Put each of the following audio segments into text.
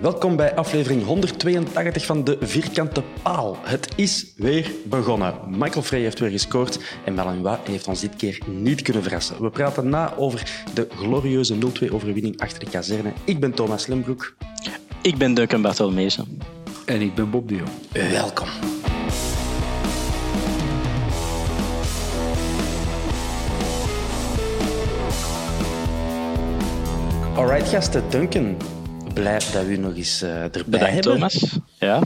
Welkom bij aflevering 182 van De Vierkante Paal. Het is weer begonnen. Michael Frey heeft weer gescoord en Malinois heeft ons dit keer niet kunnen verrassen. We praten na over de glorieuze 0-2-overwinning achter de kazerne. Ik ben Thomas Lembroek. Ik ben Duncan Barthelmezen. En ik ben Bob de Jong. Welkom. Alright, gasten. Duncan, blij dat we u nog eens eh, erbij Bedankt, hebben. Thomas. Ja,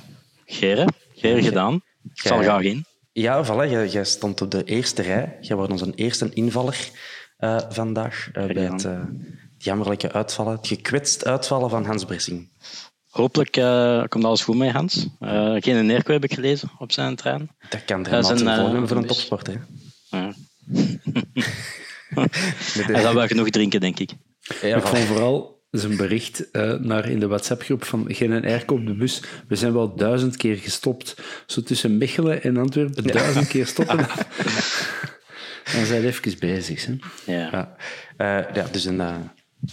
Gere. Gere gedaan. Ik zal gaan in. Ja, voilà, jij, jij stond op de eerste rij. Jij was onze eerste invaller eh, vandaag eh, bij het eh, jammerlijke uitvallen, het gekwetst uitvallen van Hans Bressing. Hopelijk eh, komt alles goed mee, Hans. Eh, geen Nerko heb ik gelezen op zijn trein. Dat kan er Dat is helemaal een, topsport. Hè. Ja. Hij zal wel genoeg drinken, denk ik. Ja, ik vond vooral zijn bericht eh, naar in de WhatsApp-groep van geen en op de bus. We zijn wel duizend keer gestopt. Zo tussen Mechelen en Antwerpen, duizend keer stoppen. Dan zijn we even bezig. Hè. Ja. Ja. Eh, ja, dus een, eh,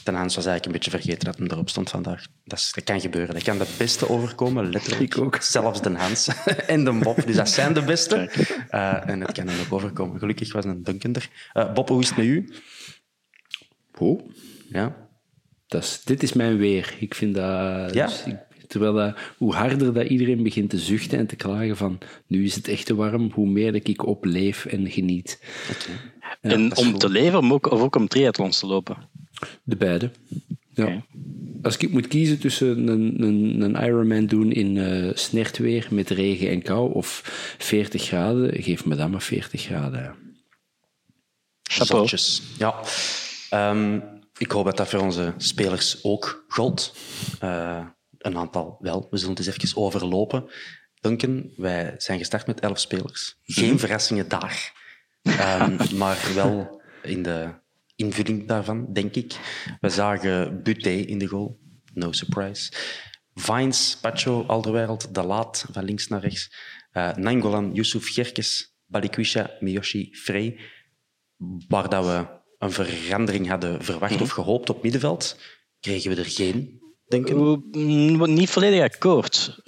ten Hans was eigenlijk een beetje vergeten dat hem erop stond vandaag. Dat, is, dat kan gebeuren. Dat kan de beste overkomen, letterlijk. Ik ook. Zelfs de Hans en de Bob. Dus dat zijn de beste. En het kan hem ook overkomen. Gelukkig was een Duncan er. Eh, Bob, hoe is het met u? Oh, Ja? Dat is, dit is mijn weer. Ik vind dat... Ja? dus ik- terwijl dat, hoe harder dat iedereen begint te zuchten en te klagen van nu is het echt te warm, hoe meer dat ik opleef en geniet. en om goed. te leven, ook, of ook om triathlons te lopen. De beide. Ja. Als ik moet kiezen tussen een, een, een Ironman doen in eh snertweer met regen en kou of 40 graden, geef me dan maar 40 graden. Chapeau. Ja. Ehm, ik hoop dat dat voor onze spelers ook gold. Eh, een aantal wel. We zullen het eens even overlopen. Duncan, wij zijn gestart met elf spelers. Geen verrassingen daar. Ehm, maar wel in de invulling daarvan, denk ik. We zagen Buté in de goal. No surprise. Vines, Pacho, Alderweireld, De Laat, van links naar rechts. Eh Nangolan, Yusuf Gerkes, Balikwisha, Miyoshi, Frey waar dat we een verandering hadden verwacht of gehoopt op middenveld, kregen we er geen, denk ik. Mm, Niet volledig akkoord.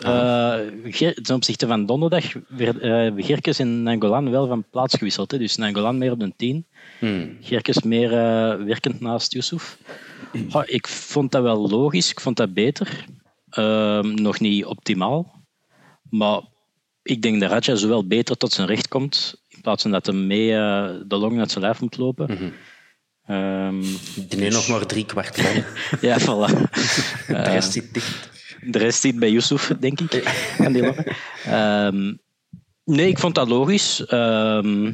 Ger- ten opzichte van donderdag werd eh, Gerkes en Nangolan wel van plaats gewisseld. Hè. Dus Nangolan meer op de 10. Hmm. Gerkes meer eh, werkend naast Yusuf. Ik vond dat wel logisch. Ik vond dat beter. Ehm, nog niet optimaal. Maar ik denk dat Raja zowel beter tot zijn recht komt. In plaats van dat hij mee de long uit zijn lijf moet lopen. Ehm, Die nu nog maar drie kwart lang. ja, voilà. De rest zit dicht. De rest zit bij Yusuf, denk ik. Aan die. Ehm, nee, ik vond dat logisch. Ehm,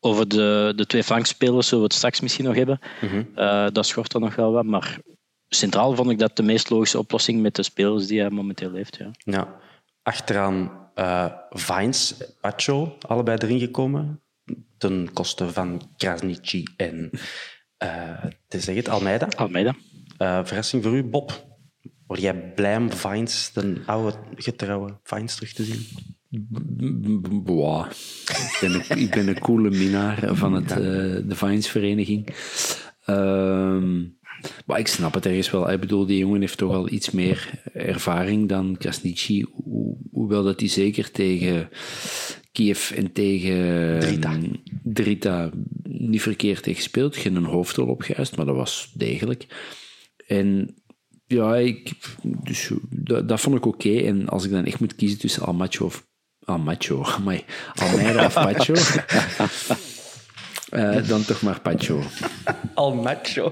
over de, de twee flankspelers zullen we het straks misschien nog hebben. Eh, dat schort er nog wel wat. Maar centraal vond ik dat de meest logische oplossing met de spelers die hij momenteel heeft. Ja. Ja. Achteraan eh Vines, Pacho, allebei erin gekomen. Ten koste van Krasniqi en uh, te zeggen het, Almeida. Almeida. Eh, verrassing voor u, Bob. Word jij blij om Vines, de oude getrouwe Vines, terug te zien? Boah. Ik ben een, ik ben een coole minnaar van het, eh, de Vines-vereniging. Ehm, maar ik snap het ergens wel. Ik bedoel, die jongen heeft toch al iets meer ervaring dan Krasniqi. Ho- Hoewel dat hij zeker tegen Kiev en tegen Drita. ehm, Drita niet verkeerd heeft gespeeld. Geen een hoofdrol opgejuist, maar dat was degelijk. En ja, ik, dus, dat, dat vond ik oké. En als ik dan echt moet kiezen tussen Almacho of... Almacho, amai. Almeida of Pacho... eh, dan toch maar Pacho. Al macho.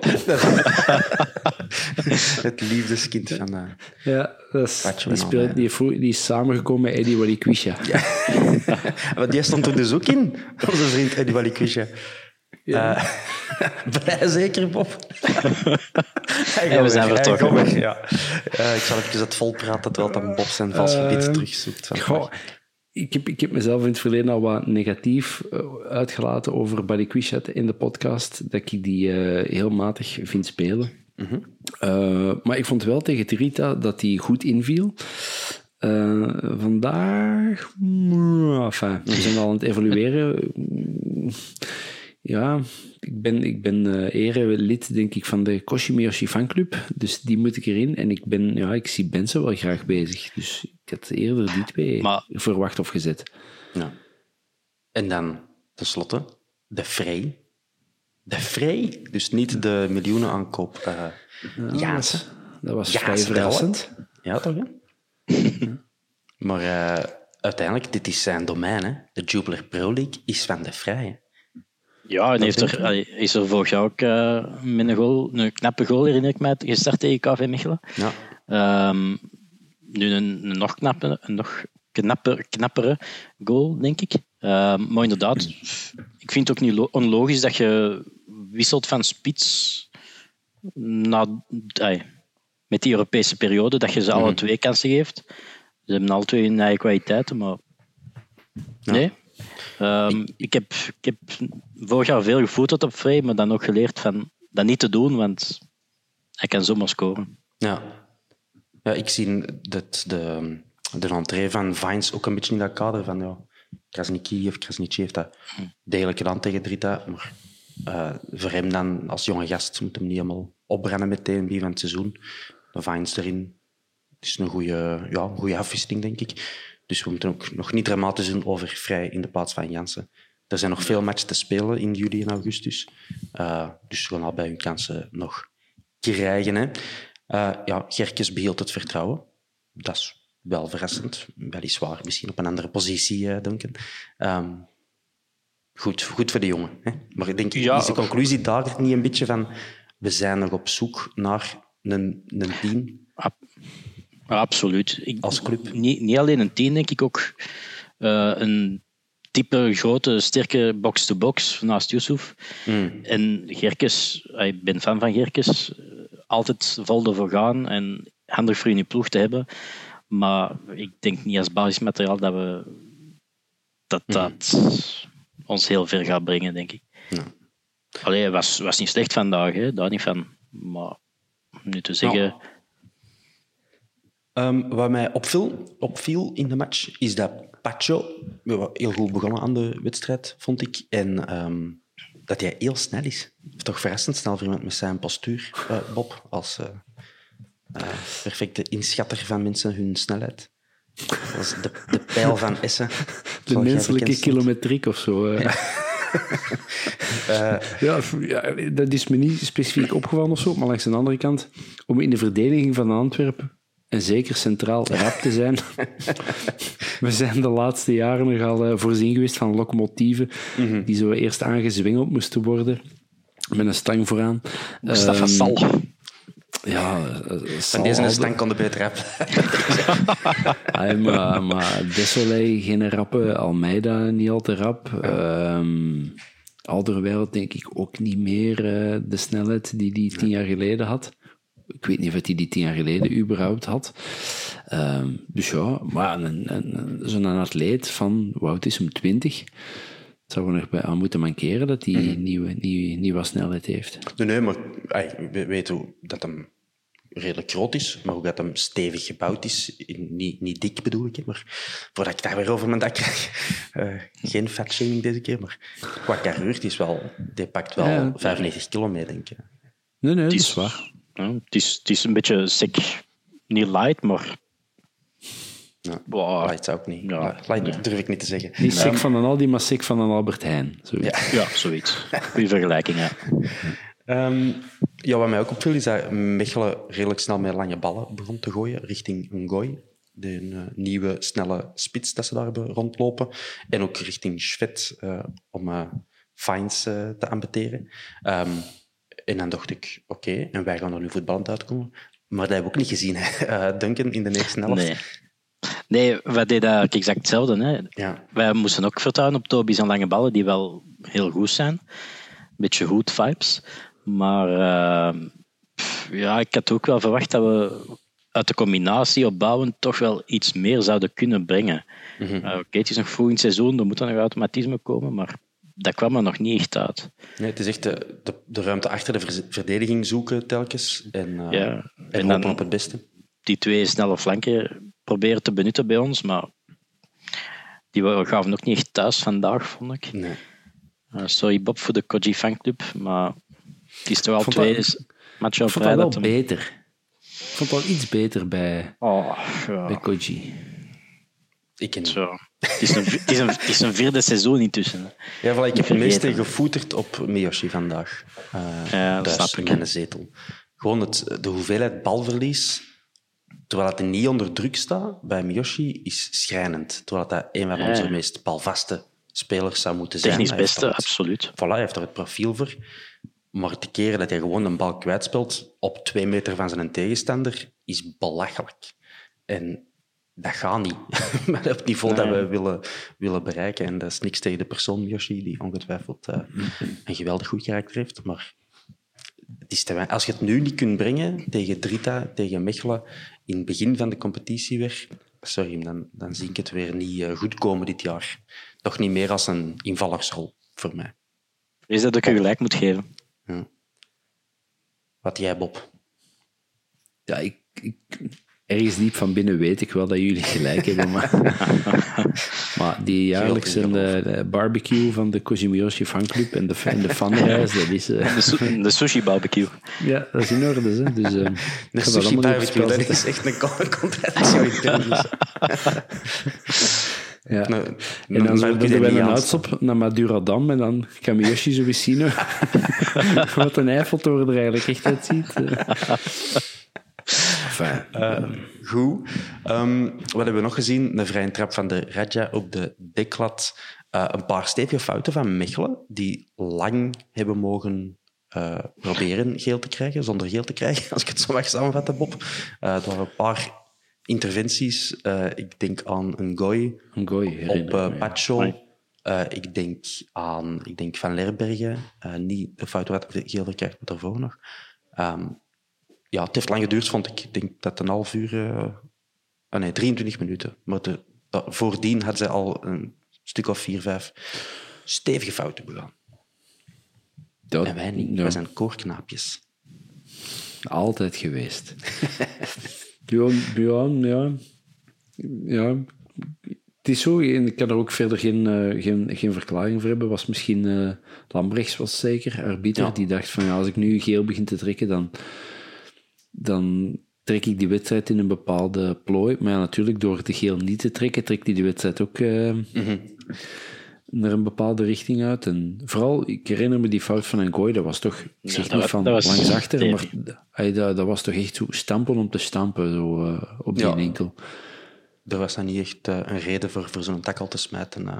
het liefdeskind van... eh, Ja, dat is, Pacho die, speelt, die, vroeg- die is samengekomen met Eddie Walikwisha. Maar die stond er dus ook in, onze vriend Eddie Walikwisha. Ja. blij zeker, Bob? We zijn vertrokken. gaat weg, Ja. Eh, ik zal even het vol praten terwijl dan Bob zijn vals gebied Eh, terugzoekt. Goh, ik, heb, ik heb mezelf in het verleden al wat negatief eh, uitgelaten over Balikwisha in de podcast, dat ik die eh, heel matig vind spelen. Eh, maar ik vond wel tegen Trita dat hij goed inviel. Eh, vandaag, mm, enfin, we zijn al aan het evolueren. Ja, ik ben, ik ben eh erelid, denk ik, van de Koshimiyoshi fanclub. Dus die moet ik erin. En ik, ben, ja, ik zie Benson wel graag bezig. Dus ik had eerder die twee Maar- verwacht of gezet. Ja. En dan, tenslotte, de Frey. De Frey, dus niet de miljoenen aankoop. eh Jaanse. Dat was Ja, vrij verrassend. Ja, toch? Hè? maar eh, uiteindelijk, dit is zijn domein. Hè? De Jupiler Pro League is van de Vrij. Ja, en heeft er, is er vorig jaar ook eh, met een, goal, een knappe goal, herinner ik mij, gestart tegen KV Mechelen. Ja. Ehm, nu een, een nog, knappe, een nog knapper, knappere goal, denk ik. Ehm, maar inderdaad, ik vind het ook niet lo- onlogisch dat je wisselt van spits met die Europese periode, dat je ze alle twee kansen geeft. Ze hebben alle twee hun eigen kwaliteiten, maar nee. Ehm, ik, heb, ik heb vorig jaar veel gevoeterd op Frey, maar dan ook geleerd van dat niet te doen, want hij kan zomaar scoren. Ja. ja ik zie dat de, de entree van Vines ook een beetje in dat kader van ja, Krasniki of Krasnici heeft dat degelijk gedaan tegen Drita. Maar eh, voor hem dan als jonge gast moet hem niet helemaal opbrennen meteen begin van het seizoen. De Vines erin. Het is een goede, ja, een goede afwisseling, denk ik. Dus we moeten ook nog niet dramatisch doen over Vrij in de plaats van Jansen. Er zijn nog veel matchen te spelen in juli en augustus. Eh, dus ze gaan al bij hun kansen nog krijgen. Hè. Eh, ja, Gerkes behield het vertrouwen. Dat is wel verrassend. Weliswaar misschien op een andere positie, eh Duncan. Ehm, goed, goed voor de jongen. Hè. Maar ik denk, Ja. is de conclusie daar niet een beetje van... We zijn nog op zoek naar een, een team absoluut. Ik, als club. Niet, niet alleen een team, denk ik ook eh, een type grote, sterke box-to-box naast Yusuf. Mm. En Gerkes, ik ben fan van Gerkes, eh, altijd vol ervoor gaan en handig voor in je ploeg te hebben. Maar ik denk niet als basismateriaal dat we dat, dat ons heel ver gaat brengen, denk ik. Ja. Allee, het was, was niet slecht vandaag, hè? daar niet van. Maar nu te zeggen, Ja. Ehm, wat mij opviel, opviel in de match is dat Pacho heel goed begonnen aan de wedstrijd, vond ik. En ehm, dat hij heel snel is. Toch verrassend snel voor iemand met zijn postuur, eh, Bob, als eh, eh, perfecte inschatter van mensen hun snelheid. Dat is de, de pijl van Essen. De menselijke kilometriek of zo. ja, dat is me niet specifiek opgevallen of zo, maar langs de andere kant, om in de verdediging van Antwerpen en zeker centraal rap te zijn. We zijn de laatste jaren nogal eh, voorzien geweest van locomotieven die zo eerst aangezwengeld moesten worden. Met een stang vooraan. Mustafa Ehm, Sal. Ja, eh, Van Sal deze al- stand kon de beter. Ay, maar, maar Desolé geen rappe, Almeida niet al te rap. Ehm Alderweireld denk ik ook niet meer eh, de snelheid die hij tien jaar geleden had. Ik weet niet of hij die tien jaar geleden überhaupt had. Ehm, dus ja, maar een, een, een- zo'n atleet van, oud is hem, 20? Het zou er nog bij aan moeten mankeren dat hij nieuwe, nieuwe, nieuwe snelheid heeft. Nee, nee, maar we weten hoe dat hem redelijk groot is, maar ook dat hem stevig gebouwd is. Niet, niet dik bedoel ik, maar voordat ik daar weer over mijn dak krijg. eh, geen fatshaming deze keer, maar qua carreur, die, is wel, die pakt wel Ja. 95 kilo mee, denk ik. Nee, nee, dat is- is waar. Ja, het, is, het is een beetje sick. Niet light, maar... Ja. Wow. Light zou ik niet. Ja. Light durf ik niet te zeggen. Niet sick van een Aldi, maar sick van een Albert Heijn. Zoiets. Ja. Ja, zoiets. Goeie vergelijking, ja. Ehm, ja, wat mij ook opviel is dat Mechelen redelijk snel met lange ballen begon te gooien richting Ngoy. De eh, nieuwe snelle spits dat ze daar hebben rondlopen. En ook richting Schvet eh, om eh fines te ambeteren. Ehm, en dan dacht ik, oké, en wij gaan er nu voetballend uitkomen. Maar dat hebben we ook niet gezien, hè, eh, Duncan, in de eerste helft. Nee. Nee, wij deden eigenlijk exact hetzelfde. Hè. Ja. Wij moesten ook vertrouwen op Toby's en lange ballen, die wel heel goed zijn. Beetje hoed vibes. Maar eh, pff, ja, ik had ook wel verwacht dat we uit de combinatie opbouwend toch wel iets meer zouden kunnen brengen. Eh, Oké, het is nog vroeg in het seizoen, er moet dan nog automatisme komen, maar dat kwam er nog niet echt uit. Nee, het is echt de, de, de ruimte achter de ver- verdediging zoeken telkens. En, eh, Ja. en, En hopen op het beste. Die twee snelle flanken proberen te benutten bij ons, maar die gaven ook niet echt thuis vandaag, vond ik. Nee. Eh, sorry Bob voor de Koji fanclub, maar het is toch al vond twee dat- matchen Ik op vond rij dat wel beter. Ik vond het wel iets beter bij, Oh, ja. bij Koji. Ik ken Zo. Het, is een, het, is een, het is een vierde seizoen intussen. Ja, voilà, ik heb het meeste gevoeterd op Miyoshi vandaag. Eh Ja, dat ik. mijn zetel. Gewoon het, de hoeveelheid balverlies, terwijl het niet onder druk staat, bij Miyoshi, is schrijnend. Terwijl dat een van Ja. onze meest balvaste spelers zou moeten zijn. Technisch Hij beste, absoluut. Voilà, hij heeft er het profiel voor. Maar te keren dat hij gewoon een bal kwijtspeelt op twee meter van zijn tegenstander, is belachelijk. En dat gaat niet. maar op het niveau dat we willen, willen bereiken. En dat is niks tegen de persoon Yoshi, die ongetwijfeld eh, een geweldig goed karakter heeft. Maar het is te als je het nu niet kunt brengen tegen Drita, tegen Mechelen, in het begin van de competitie weer, sorry, dan, dan zie ik het weer niet eh, goed komen dit jaar. Toch niet meer als een invallersrol voor mij. Is dat ik je gelijk moet geven? Wat jij, Bob? Ja, ik, ik, ergens diep van binnen weet ik wel dat jullie gelijk hebben, maar, maar die jaarlijkse eh, de barbecue van de Kojimiyoshi fanclub en de, en de fanreis, dat is, eh, De, de sushi barbecue. ja, dat is in orde. Hè? Dus, ik De sushi barbecue, dat is echt een con- contradictie. Dus. Ja. Nou, En nou, dan maar doen die we een uitstop naar Madurodam en dan kan Miyoshi zo zien wat een Eiffeltoren er eigenlijk echt uitziet. Eh. Enfin, Goed. Ehm, wat hebben we nog gezien? Een vrije trap van de Raja op de deklat. Eh, een paar stevige fouten van Mechelen, die lang hebben mogen eh, proberen geel te krijgen, zonder geel te krijgen, als ik het zo mag samenvatten, Bob. Eh er waren een paar interventies. Eh, ik denk aan een gooi op eh. Pacho. Eh, ik denk aan ik denk Van Lerbergen. Eh, niet de fout wat de geel krijgt, maar daarvoor nog. Ehm, ja, het heeft lang geduurd, vond ik. Ik denk dat een half uur... eh, ah, nee, 23 minuten. Maar de, dat- voordien had zij al een stuk of vier, vijf stevige fouten begaan. Dat- En wij niet. ja, Wij zijn koorknaapjes. Altijd geweest. ja, ja, ja. ja. Het is zo, en ik kan er ook verder geen, eh, geen, geen verklaring voor hebben. Was misschien eh Lambrechts was zeker, arbiter, Ja. die dacht van ja, als ik nu geel begin te trekken, dan, dan trek ik die wedstrijd in een bepaalde plooi. Maar ja, natuurlijk, door de geel niet te trekken, trekt hij die wedstrijd ook eh, naar een bepaalde richting uit. En vooral, ik herinner me die fout van Ngoy, dat was toch, ik zeg dat niet was- van was langs achter, maar dat, dat was toch echt zo stampen om te stampen zo, eh, op die Ja. enkel. Er was dan niet echt eh, een reden voor, voor zo'n takkel te smijten. eh.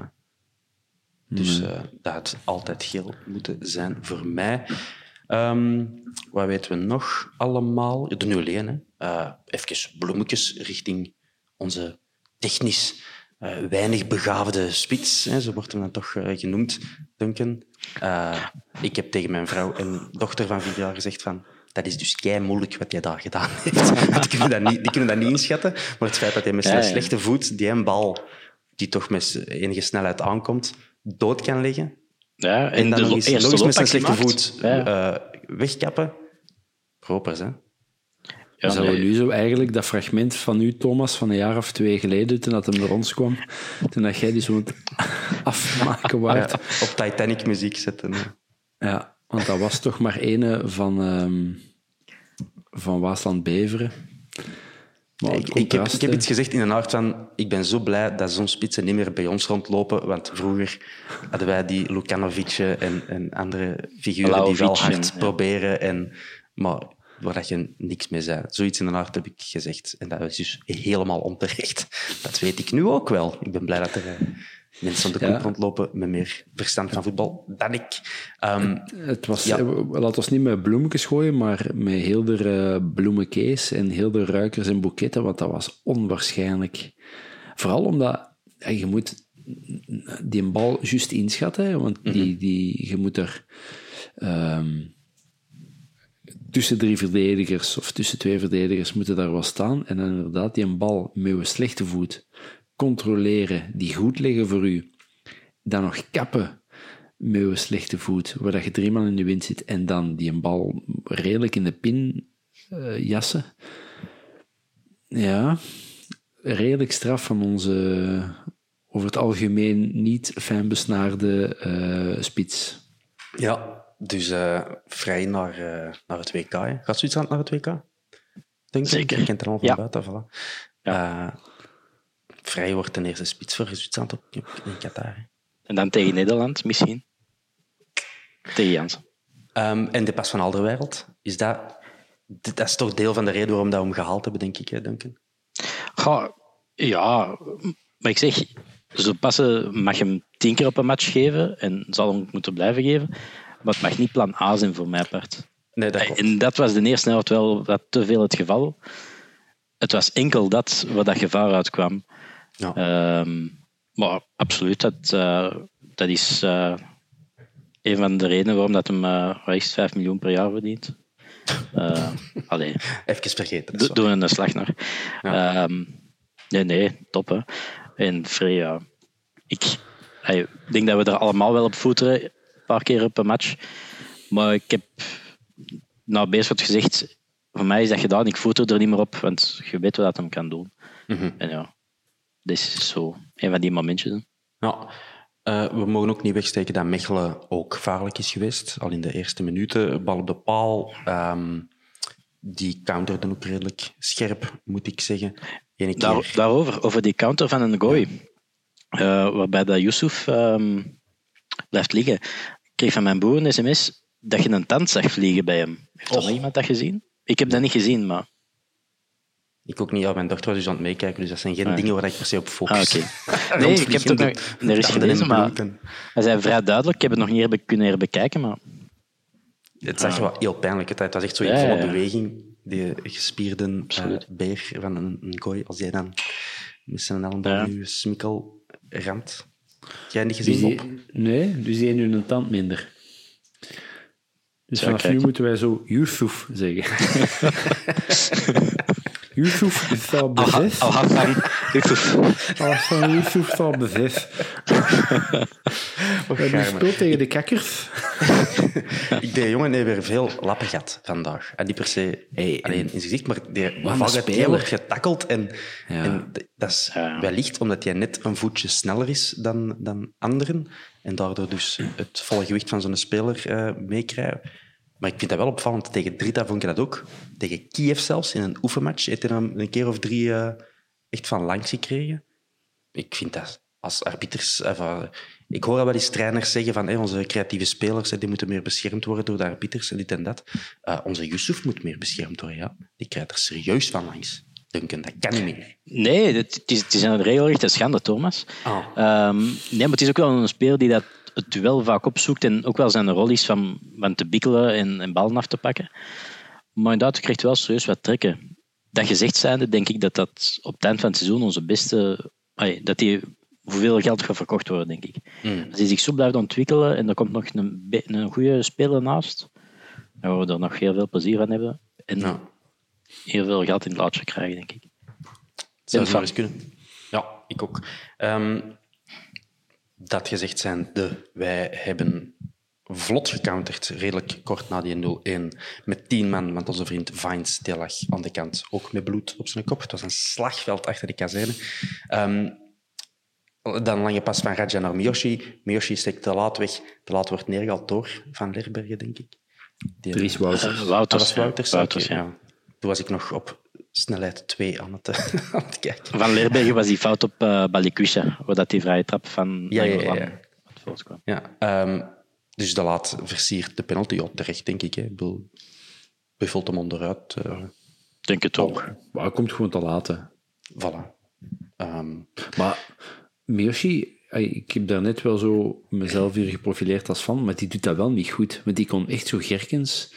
Dus eh, dat had altijd geel moeten zijn voor mij. Ehm, wat weten we nog allemaal? De 0 hè. Eh, even bloemetjes richting onze technisch eh, weinig begaafde spits. Hè. Zo wordt hem dan toch eh, genoemd, Duncan. Ik heb tegen mijn vrouw en dochter van vier jaar gezegd van... Dat is dus kei moeilijk wat jij daar gedaan heeft. die, kunnen dat niet, die kunnen dat niet inschatten. Maar het feit dat hij met zijn Ja, ja. slechte voet die een bal, die toch met enige snelheid aankomt, dood kan leggen. Ja, En, dan de nog eens, eerste nog eens met zijn slechte voet Ja. eh, wegkappen. Propers, hè? Ja, Zouden we nee. nu zo eigenlijk dat fragment van u, Thomas, van een jaar of twee geleden, toen dat hem naar ons kwam, toen dat jij die zo aan het afmaken waart. Ja, op Titanic muziek zetten. Ja, want dat was toch maar ene van, ehm van Waasland Beveren. Maar Ik, ik, heb, ik iets gezegd in een aard van... Ik ben zo blij dat zo'n spitsen niet meer bij ons rondlopen. Want vroeger hadden wij die Lukanovic en, en andere figuren die wel hard en- ja. proberen. En, maar waar dat je niks mee zei. Zoiets in een aard heb ik gezegd. En dat is dus helemaal onterecht. Dat weet ik nu ook wel. Ik ben blij dat er eh, mensen aan de Ja. rondlopen met meer verstand van voetbal dan ik. Ehm, Het was, Ja. eh, Laat ons niet met bloemetjes gooien, maar met heel de eh, bloemenkees en heel de ruikers en boeketten, want dat was onwaarschijnlijk. Vooral omdat ja, je moet die bal juist inschatten, want die, die, je moet er ehm, tussen drie verdedigers of tussen twee verdedigers moeten daar wel staan en dan inderdaad die een bal met je slechte voet controleren, die goed liggen voor u, dan nog kappen met je slechte voet, waar dat je drie man in de wind zit, en dan die een bal redelijk in de pin eh, jassen. Ja, redelijk straf van onze over het algemeen niet fijn besnaarde eh, spits. ja, dus eh, vrij naar, eh, naar het WK. hè. Gaat Zwitserland naar het WK? Denk ik. Zeker. Ik ken het al van Ja. buiten. Voilà. Eh, vrij wordt de eerste spits voor Zwitserland op, in Qatar. hè. En dan tegen Nederland misschien. Tegen Jansen. Ehm, en de pas van Alderwereld, is dat, dat is toch deel van de reden waarom dat we hem gehaald hebben, denk ik, hè, Duncan? Goh, ja, maar ik zeg, zo passen mag je hem tien keer op een match geven en zal hem moeten blijven geven. Maar het mag niet plan A zijn voor mijn part. Nee, dat klopt. En dat was de eerste helft wel wat te veel het geval. Het was enkel dat waar dat gevaar uitkwam. Ja. Ehm, maar absoluut, dat, eh, dat is eh, een van de redenen waarom dat hem uh, 5 miljoen per jaar verdient. Uh, allee, Even vergeten. do- doen we een slag naar. Ehm, nee, nee, top hè. En Frey, ja, ik denk dat we er allemaal wel op voeteren, een paar keer op een match. Maar ik heb nou best wat gezegd, voor mij is dat gedaan, ik voeter er niet meer op, want je weet wat dat hem kan doen. Mhm. En ja, dit is zo een van die momentjes. Ja, eh, we mogen ook niet wegsteken dat Mechelen ook gevaarlijk is geweest. Al in de eerste minuten, bal op de paal. ehm, die counterde ook redelijk scherp, moet ik zeggen. Ene keer... Daar, daarover, over die counter van een gooi. Eh, waarbij dat Yusuf ehm, blijft liggen. Ik kreeg van mijn broer een sms dat je een tand zag vliegen bij hem. Heeft er nog iemand dat gezien? Ik heb dat niet gezien, maar... Ik ook niet. Ja, mijn dochter was dus aan het meekijken, dus dat zijn geen Ah. dingen waar ik per se op focus. Ah. Nee, ik heb het ook nog er is gelezen, maar hij zei vrij duidelijk. Ik heb het nog niet herbe- kunnen herbekijken, maar... Het zag er wel heel pijnlijk uit. Het was echt zo in Ja, volle ja, ja. beweging. Die gespierde Absoluut. beer van een, een kooi, als jij dan met zijn elleboog Ja. smikkel ramt. Heb jij niet Dus gezien, die, nee, dus die heeft nu een tand minder. Dus vanaf kijk. nu moeten wij zo Yusuf zeggen. Yusuf is al bezet. Al had van Yusuf. Alles van Yusuf. We hebben gespeeld tegen de kakkers. Ik, de jongen heeft weer veel lappen gehad vandaag. En niet per se Hey, alleen in zijn gezicht, maar speler. die wordt getakkeld. En, Ja. en dat is wellicht omdat hij net een voetje sneller is dan, dan anderen. En daardoor dus het volle gewicht van zo'n speler eh meekrijgen. Maar ik vind dat wel opvallend. Tegen Drita vond ik dat ook. Tegen Kiev zelfs, in een oefenmatch, heeft hij hem een keer of drie eh, echt van langs gekregen. Ik vind dat als arbiters... eh, ik hoor al wel eens trainers zeggen van hey, onze creatieve spelers die moeten meer beschermd worden door de arbiters en dit en dat. Eh, onze Yusuf moet meer beschermd worden, ja. Die krijgt er serieus van langs. Duncan, dat kan niet meer. Nee, het is, het is een regelrechte schande, Thomas. Ehm, nee, maar het is ook wel een speler die dat het duel vaak opzoekt en ook wel zijn rol is van, van te bikkelen en, en ballen af te pakken. Maar inderdaad, krijgt wel serieus wat trekken. Dat gezegd zijnde, denk ik dat dat op het eind van het seizoen onze beste... dat die voor veel geld gaat verkocht worden, denk ik. Mm. Als hij zich zo blijft ontwikkelen en er komt nog een, een goede speler naast, dan gaan we er nog heel veel plezier aan hebben. En Ja. heel veel geld in het laatje krijgen, denk ik. Zou zomaar eens kunnen. Ja, ik ook. Ehm, dat gezegd zijn de, wij hebben vlot gecounterd, redelijk kort na die 0-1, met tien man, want onze vriend Vines die lag aan de kant, ook met bloed op zijn kop. Het was een slagveld achter de kazerne. Ehm, dan lange pas van Raja naar Miyoshi. Miyoshi steekt te laat weg. Te laat wordt neergehaald door Van Lerbergen, denk ik. Die, Dries Wouters. Dat Wouters. ja. Toen was ik nog op snelheid 2 aan het, aan het kijken. Van Leerbergen was die fout op uh, Balikwisha, waar dat die vrije trap van Ja, ja, ja, ja. voortkwam. Ja, ehm, dus de laat versiert de penalty op terecht, denk ik. Hè. Ik bedoel, buffelt hem onderuit. eh denk het ook. Maar hij komt gewoon te laat. hè. voilà. Ehm, Maar Miyoshi, ik heb daar net wel zo mezelf hier geprofileerd als fan, maar die doet dat wel niet goed. Want die kon echt zo Gerkens,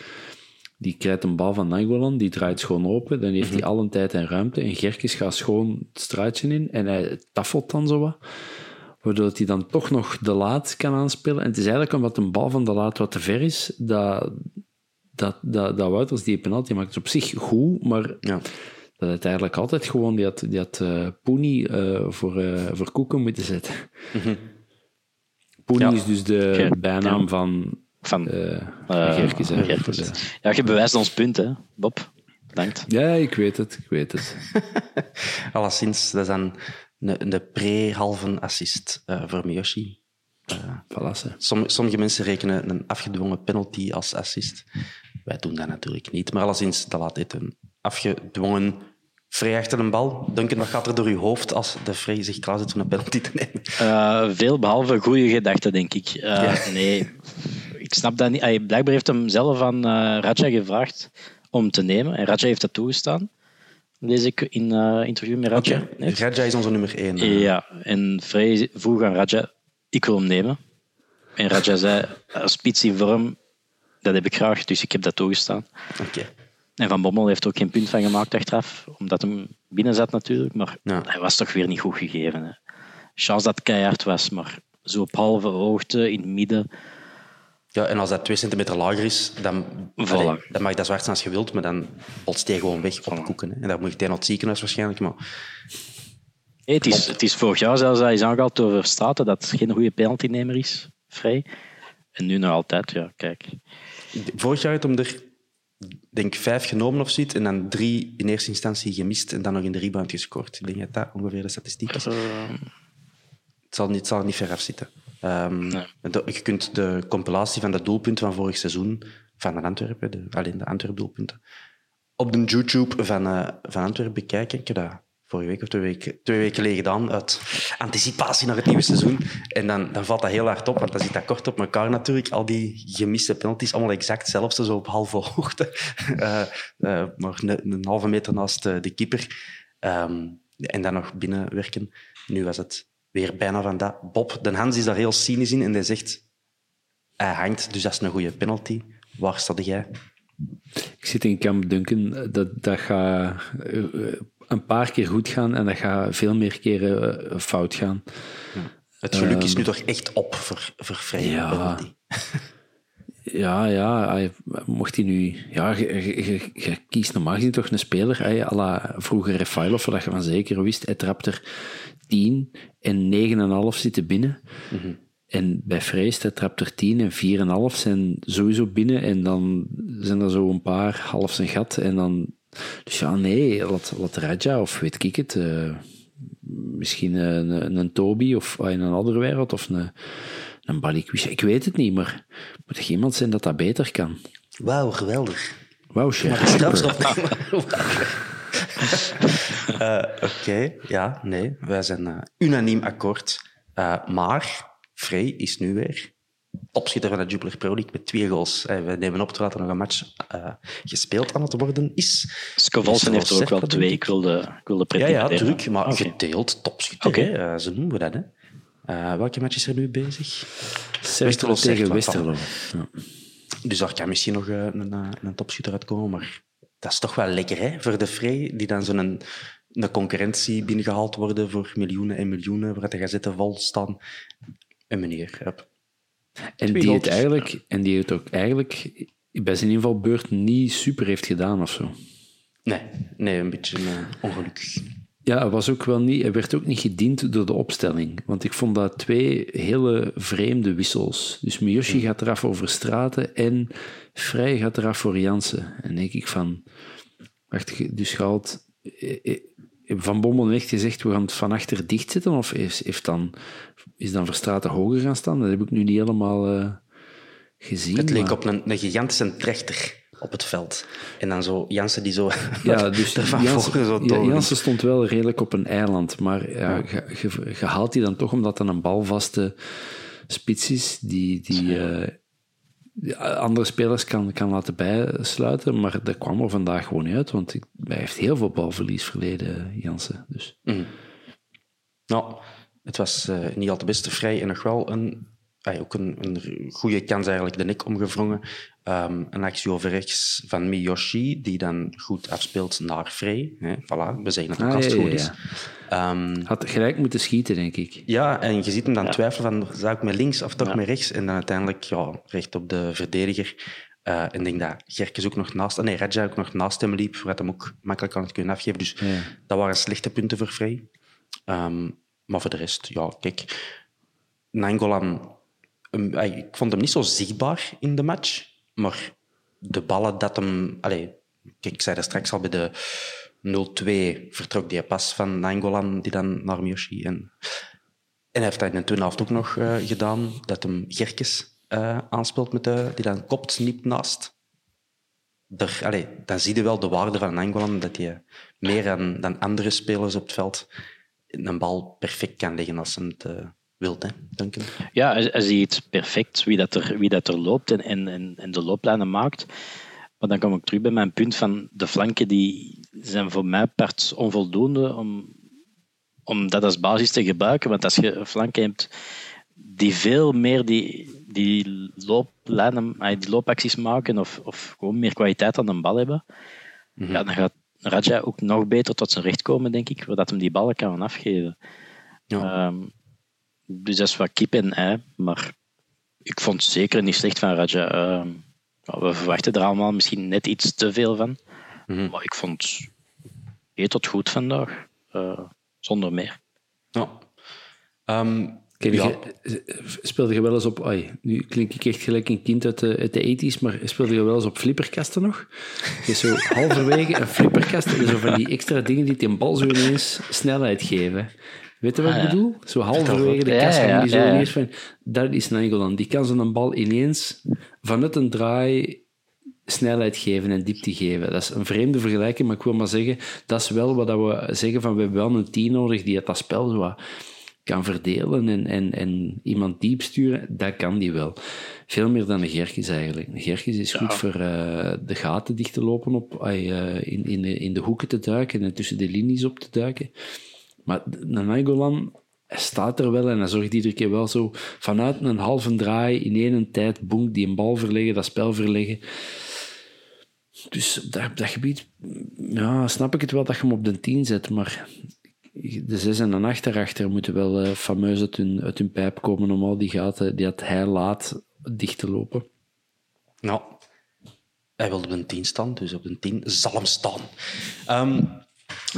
die krijgt een bal van Nangolan, die draait schoon open, dan heeft hij alle tijd en ruimte. En Gerkens gaat schoon het straatje in en hij taffelt dan zo wat. Waardoor hij dan toch nog de laat kan aanspelen. En het is eigenlijk omdat een bal van de laat wat te ver is, dat, dat, dat, dat Wouters die penalty maakt. Het is op zich goed, maar ja. dat het eigenlijk altijd gewoon, die had, die had eh, Poenie eh, voor, eh, voor Koeken moeten zetten. Poenie Ja. is dus de bijnaam van Van, eh eh. Voor de- Ja, je bewijst ons punt, hè, Bob. Bedankt. Ja, ik weet het, ik weet het. Alleszins, dat is dan een, een pre-halve assist eh, voor Miyoshi. Som, sommige mensen rekenen een afgedwongen penalty als assist. Wij doen dat natuurlijk niet. Maar alleszins, dat laat dit een afgedwongen vrij achter een bal. Duncan, wat gaat er door uw hoofd als de vrij zich klaar zit om een penalty te nemen? Eh, veel behalve goede gedachten, denk ik. Eh, Nee, ik snap dat niet. Ay, blijkbaar heeft hem zelf aan eh Raja gevraagd om te nemen. En Raja heeft dat toegestaan. Lees ik in eh interview met Raja. Net. Raja is onze nummer één. eh. Ja, en Frey vroeg aan Raja, ik wil hem nemen. En Raja zei, een spits in vorm, dat heb ik graag, dus ik heb dat toegestaan. Oké. En Van Bommel heeft ook geen punt van gemaakt achteraf, omdat hem binnen zat natuurlijk, maar Ja. hij was toch weer niet goed gegeven. Hè. Chance dat het keihard was, maar zo op halve hoogte, in het midden. Ja, en als dat twee centimeter lager is, dan, Voilà. allee, dan mag dat zwart zijn als je wilt, maar dan botst hij gewoon weg op koeken. Hè. En dan moet je tegen het ziekenhuis waarschijnlijk. Maar het, is, het is vorig jaar zelfs is aangehaald door Straten dat het geen goede penaltynemer is, Vrij. En nu nog altijd, ja, kijk. vorig jaar had hem er, denk vijf genomen of zoiets, en dan drie in eerste instantie gemist en dan nog in de rebound gescoord. Ik denk dat dat ongeveer de statistiek is. Eh, Het zal niet, het zal niet ver Ehm, de- je kunt de compilatie van de doelpunten van vorig seizoen, van de Antwerpen, de, alleen de Antwerp-doelpunten, op de YouTube van, eh, van Antwerpen bekijken. Ik heb dat vorige week of twee weken, twee weken geleden gedaan, uit anticipatie naar het nieuwe seizoen. En dan, dan valt dat heel hard op, want dan zit dat kort op elkaar natuurlijk. Al die gemiste penalties, allemaal exact hetzelfde, zo op halve hoogte. Eh, maar een, een halve meter naast de keeper. Ehm, en dan nog binnenwerken. Nu was het weer bijna van dat. Bob, de Hans is daar heel cynisch in en hij zegt... Hij hangt, dus dat is een goede penalty. Waar staat jij? Ik zit in kamp Duncan, dat, dat gaat eh, een paar keer goed gaan en dat gaat veel meer keren eh, fout gaan. Het geluk is nu toch echt op voor, voor vrije Ja. penalty. Ja, ja, mocht hij nu... Ja, je, kiest normaal gezien toch een speler, à la vroeger Refailov, dat je van zeker wist, hij trapt er 10 en 9,5 zitten binnen. En bij Vrees, hij trapt er 10 en 4,5 zijn sowieso binnen en dan zijn er zo een paar half zijn gat en dan... Dus ja, nee, laat, laat Raja of weet ik het... eh, misschien een, een, een Toby of in een andere wereld of een, een Balikwisha. Ik weet het niet, maar moet er iemand zijn dat dat beter kan. Wauw, geweldig. Wauw, chef. Super. stop. Eh, Oké, ja, nee. Wij zijn eh, unaniem akkoord. Eh, maar Frey is nu weer topschutter van de Jupiler Pro League met twee goals. Eh, we nemen op terwijl er nog een match eh, gespeeld aan het worden is. Scovolsen heeft er ook wel twee. Ik wilde, ik wilde Ja, ja, druk, maar Oké. gedeeld. Eh, zo noemen we dat. Hè. Eh, welke match is er nu bezig? Westerlo tegen Westerlo. Ja. Dus daar kan misschien nog eh, een, eh, een topschutter uitkomen, maar dat is toch wel lekker hè, voor de Frey, die dan zo'n een, een concurrentie binnengehaald worden voor miljoenen en miljoenen, waar de gazetten vol staan. En meneer, hup. En die het eigenlijk, en die het ook eigenlijk bij zijn invalbeurt niet super heeft gedaan of zo. Nee, nee, een beetje eh, ongelukkig. Ja, hij, was ook wel niet, hij werd ook niet gediend door de opstelling. Want ik vond dat twee hele vreemde wissels. Dus Miyoshi gaat eraf over Straten en Vrij gaat eraf voor Jansen. En denk ik van... Wacht, dus gehaald... eh, eh, Van Bommel heeft gezegd, we gaan het van achter dicht zitten? Of is, heeft dan, is dan Verstraten hoger gaan staan? Dat heb ik nu niet helemaal eh, gezien. Het leek maar- op een, een gigantische trechter op het veld. En dan zo Jansen die zo... Ja, dus Jansen, voren zo ja, door. Jansen stond wel redelijk op een eiland, maar ja, haalt die dan toch omdat het een balvaste spits is, die, die, eh, andere spelers kan, kan laten bijsluiten, maar dat kwam er vandaag gewoon niet uit, want hij heeft heel veel balverlies verleden, Jansen. Dus. Nou, het was eh, niet al te beste vrij en nog wel een, ook een, een goede kans eigenlijk de nek omgevrongen. Ehm, een actie over rechts van Miyoshi, die dan goed afspeelt naar Vrij. Hè, voilà, we zeggen het ook Ah, als het ja, goed ja, is. ja. Ehm, Had gelijk moeten schieten, denk ik. ja, en je ziet hem dan twijfelen van, zou ik met links of toch met rechts? En dan uiteindelijk ja, recht op de verdediger. Eh, en ik denk dat Gerkes ook nog naast... Nee, Raja ook nog naast hem liep, wat hem ook makkelijk kan het kunnen afgeven. Dus Ja. dat waren slechte punten voor Vrij. Ehm, maar voor de rest, ja, kijk... Nangolan, um, eh, ik vond hem niet zo zichtbaar in de match, maar de ballen dat hem... Kijk, ik zei dat straks al bij de 0-2 vertrok die pas van Nangolan, die dan naar Miyoshi. En, en hij heeft dat in de tweede helft ook nog eh, gedaan, dat hem Gerkes eh, aanspeelt, met die dan kopt niet naast. Dan zie je wel de waarde van Nangolan, dat hij meer dan, dan andere spelers op het veld een bal perfect kan leggen als hij het eh, wil, hè, Duncan. Ja, hij, hij ziet perfect wie dat er, wie dat er loopt en, en, en, de looplijnen maakt. Maar dan kom ik terug bij mijn punt van de flanken die zijn voor mij part onvoldoende om, om dat als basis te gebruiken. Want als je flanken hebt die veel meer die, die looplijnen, ah, die loopacties maken of, of gewoon meer kwaliteit aan de bal hebben, ja, dan gaat Raja ook nog beter tot zijn recht komen, denk ik, zodat hem die ballen kan afgeven. Ja. Ehm, dus dat is wat kip en ei. Maar ik vond het zeker niet slecht van Raja. Ehm, ja, we verwachten er allemaal misschien net iets te veel van. Maar ik vond het eet tot goed vandaag. Eh, zonder meer. Ja. Ehm, Ken ja. je, speelde je wel eens op... Ai, nu klink ik echt gelijk een kind uit de, uit de 80s, maar speelde je wel eens op flipperkasten nog? Je is zo halverwege een flipperkast en zo van die extra dingen die een bal zo ineens snelheid geven. Weet je wat ik bedoel? Zo halverwege de kast die zo ja, ja. ineens van... Dat is Nainggolan. Die kan zo'n bal ineens vanuit een draai snelheid geven en diepte geven. Dat is een vreemde vergelijking, maar ik wil maar zeggen, dat is wel wat we zeggen van we hebben wel een team nodig die het dat spel zo kan verdelen en, en, en iemand diep sturen, dat kan die wel. Veel meer dan een Gerkes eigenlijk. Een Gerkes is goed voor eh, de gaten dicht te lopen, op, ai, eh, in, in, de, in de hoeken te duiken en tussen de linies op te duiken. Maar hij staat er wel en hij zorgt iedere keer wel zo vanuit een halve draai in één tijd, boem, die een bal verleggen, dat spel verleggen. Dus op dat, dat gebied ja, snap ik het wel dat je hem op de 10 zet, maar de 6 en de 8 daarachter moeten wel eh, fameus uit hun, pijp komen om al die gaten die dat hij laat dicht te lopen. Nou, hij wilde op een 10 staan, dus op een 10 zal hem staan. Ehm,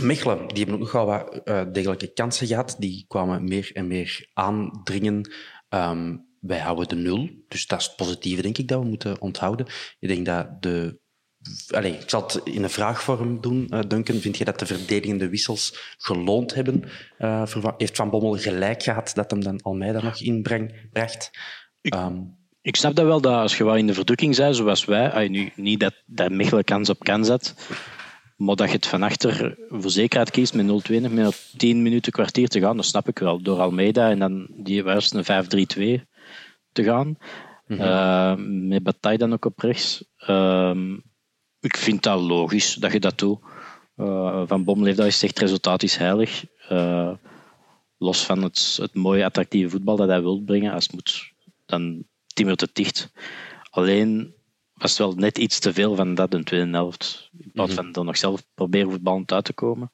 Mechelen, die hebben ook nogal wat eh, degelijke kansen gehad. Die kwamen meer en meer aandringen. Ehm, wij houden de nul, dus dat is het positieve, denk ik, dat we moeten onthouden. Ik denk dat de... Allee, ik zal het in een vraagvorm doen, eh, Duncan. Vind je dat de verdedigende wissels geloond hebben? Eh, heeft Van Bommel gelijk gehad dat hem dan Almeida nog inbracht? Ehm, Ik snap dat wel, dat als je wel in de verdrukking bent, zoals wij, nu, niet dat, dat Mechelen kans op kans had, maar dat je het van achter voor zekerheid kiest met 0-2 nog met nog 10 minuten kwartier te gaan, dat snap ik wel. Door Almeida en dan die was een 5-3-2 te gaan. Eh, met Bataille dan ook op rechts. Ehm, ik vind dat logisch dat je dat doet. Eh, van Bommel heeft dat gezegd, resultaat is heilig. Eh, los van het, het mooie, attractieve voetbal dat hij wil brengen, als het moet, dan timmert het dicht. Alleen was wel net iets te veel van dat in de tweede helft. In plaats van er nog zelf proberen voetballend uit te komen,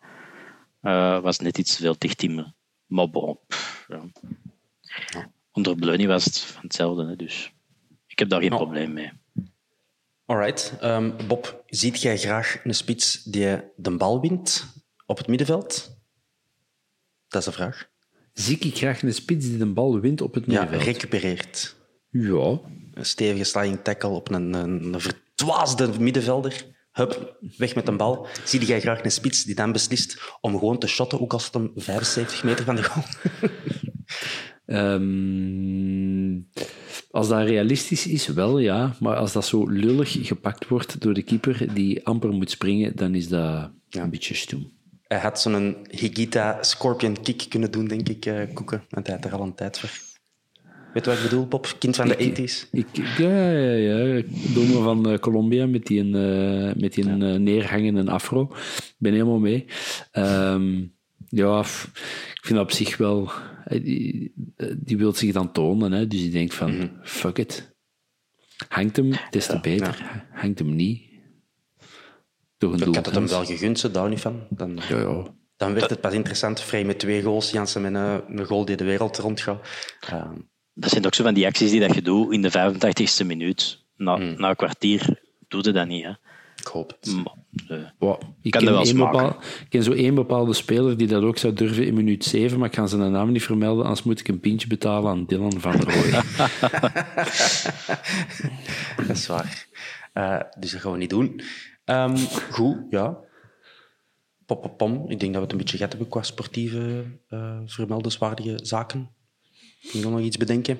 eh, was net iets te veel dicht timmeren. Maar bon, pff, ja. Onder Bleuny was het van hetzelfde, hè, dus ik heb daar geen Ja. probleem mee. Alright. Ehm, Bob, ziet jij graag een spits die de bal wint op het middenveld? Dat is de vraag. Zie ik graag een spits die de bal wint op het Ja, middenveld? recupereert. Ja. Een stevige sliding tackle op een, een, een verdwaasde middenvelder. Hup, weg met een bal. Zie jij graag een spits die dan beslist om gewoon te shotten, ook als het hem 75 meter van de goal. Ehm, als dat realistisch is, wel ja. Maar als dat zo lullig gepakt wordt door de keeper die amper moet springen, dan is dat een beetje stoem. Hij had zo'n Higita Scorpion kick kunnen doen, denk ik, eh Koeken. Want hij had er al een tijd voor. Weet je wat ik bedoel, Pop? Kind van de 80s. Ik, ja, ja, ja. Domme van eh, Colombia met die, een, eh, met die eh, neerhangende afro. Ik ben helemaal mee. Ehm, ja, ik vind dat op zich wel... Die, die wil zich dan tonen, hè, dus die denkt van, fuck it. Hangt hem, des te beter. Hangt hem niet. Toch een Ik had het hem wel gegund, zo daar niet van. Dan, Ja, ja. dan werd het pas interessant. Vrij met twee goals, Jansen met een, een goal die de wereld rondgaat. Ehm, Dat zijn ook zo van die acties die dat je doet in de 85ste minuut. Na, na een kwartier doe je dat niet. Hè. ik hoop het. Maar, eh, Wow. Ik Kan ken, er wel bepaal, ik ken zo één bepaalde speler die dat ook zou durven in minuut 7, maar ik kan zijn naam niet vermelden, anders moet ik een pintje betalen aan Dylan van der Rooij. Dat is waar. Eh, dus dat gaan we niet doen. Ehm, goed, ja. Pop, pop, pom. Ik denk dat we het een beetje gehad hebben qua sportieve eh vermeldenswaardige zaken. Kun je nog iets bedenken?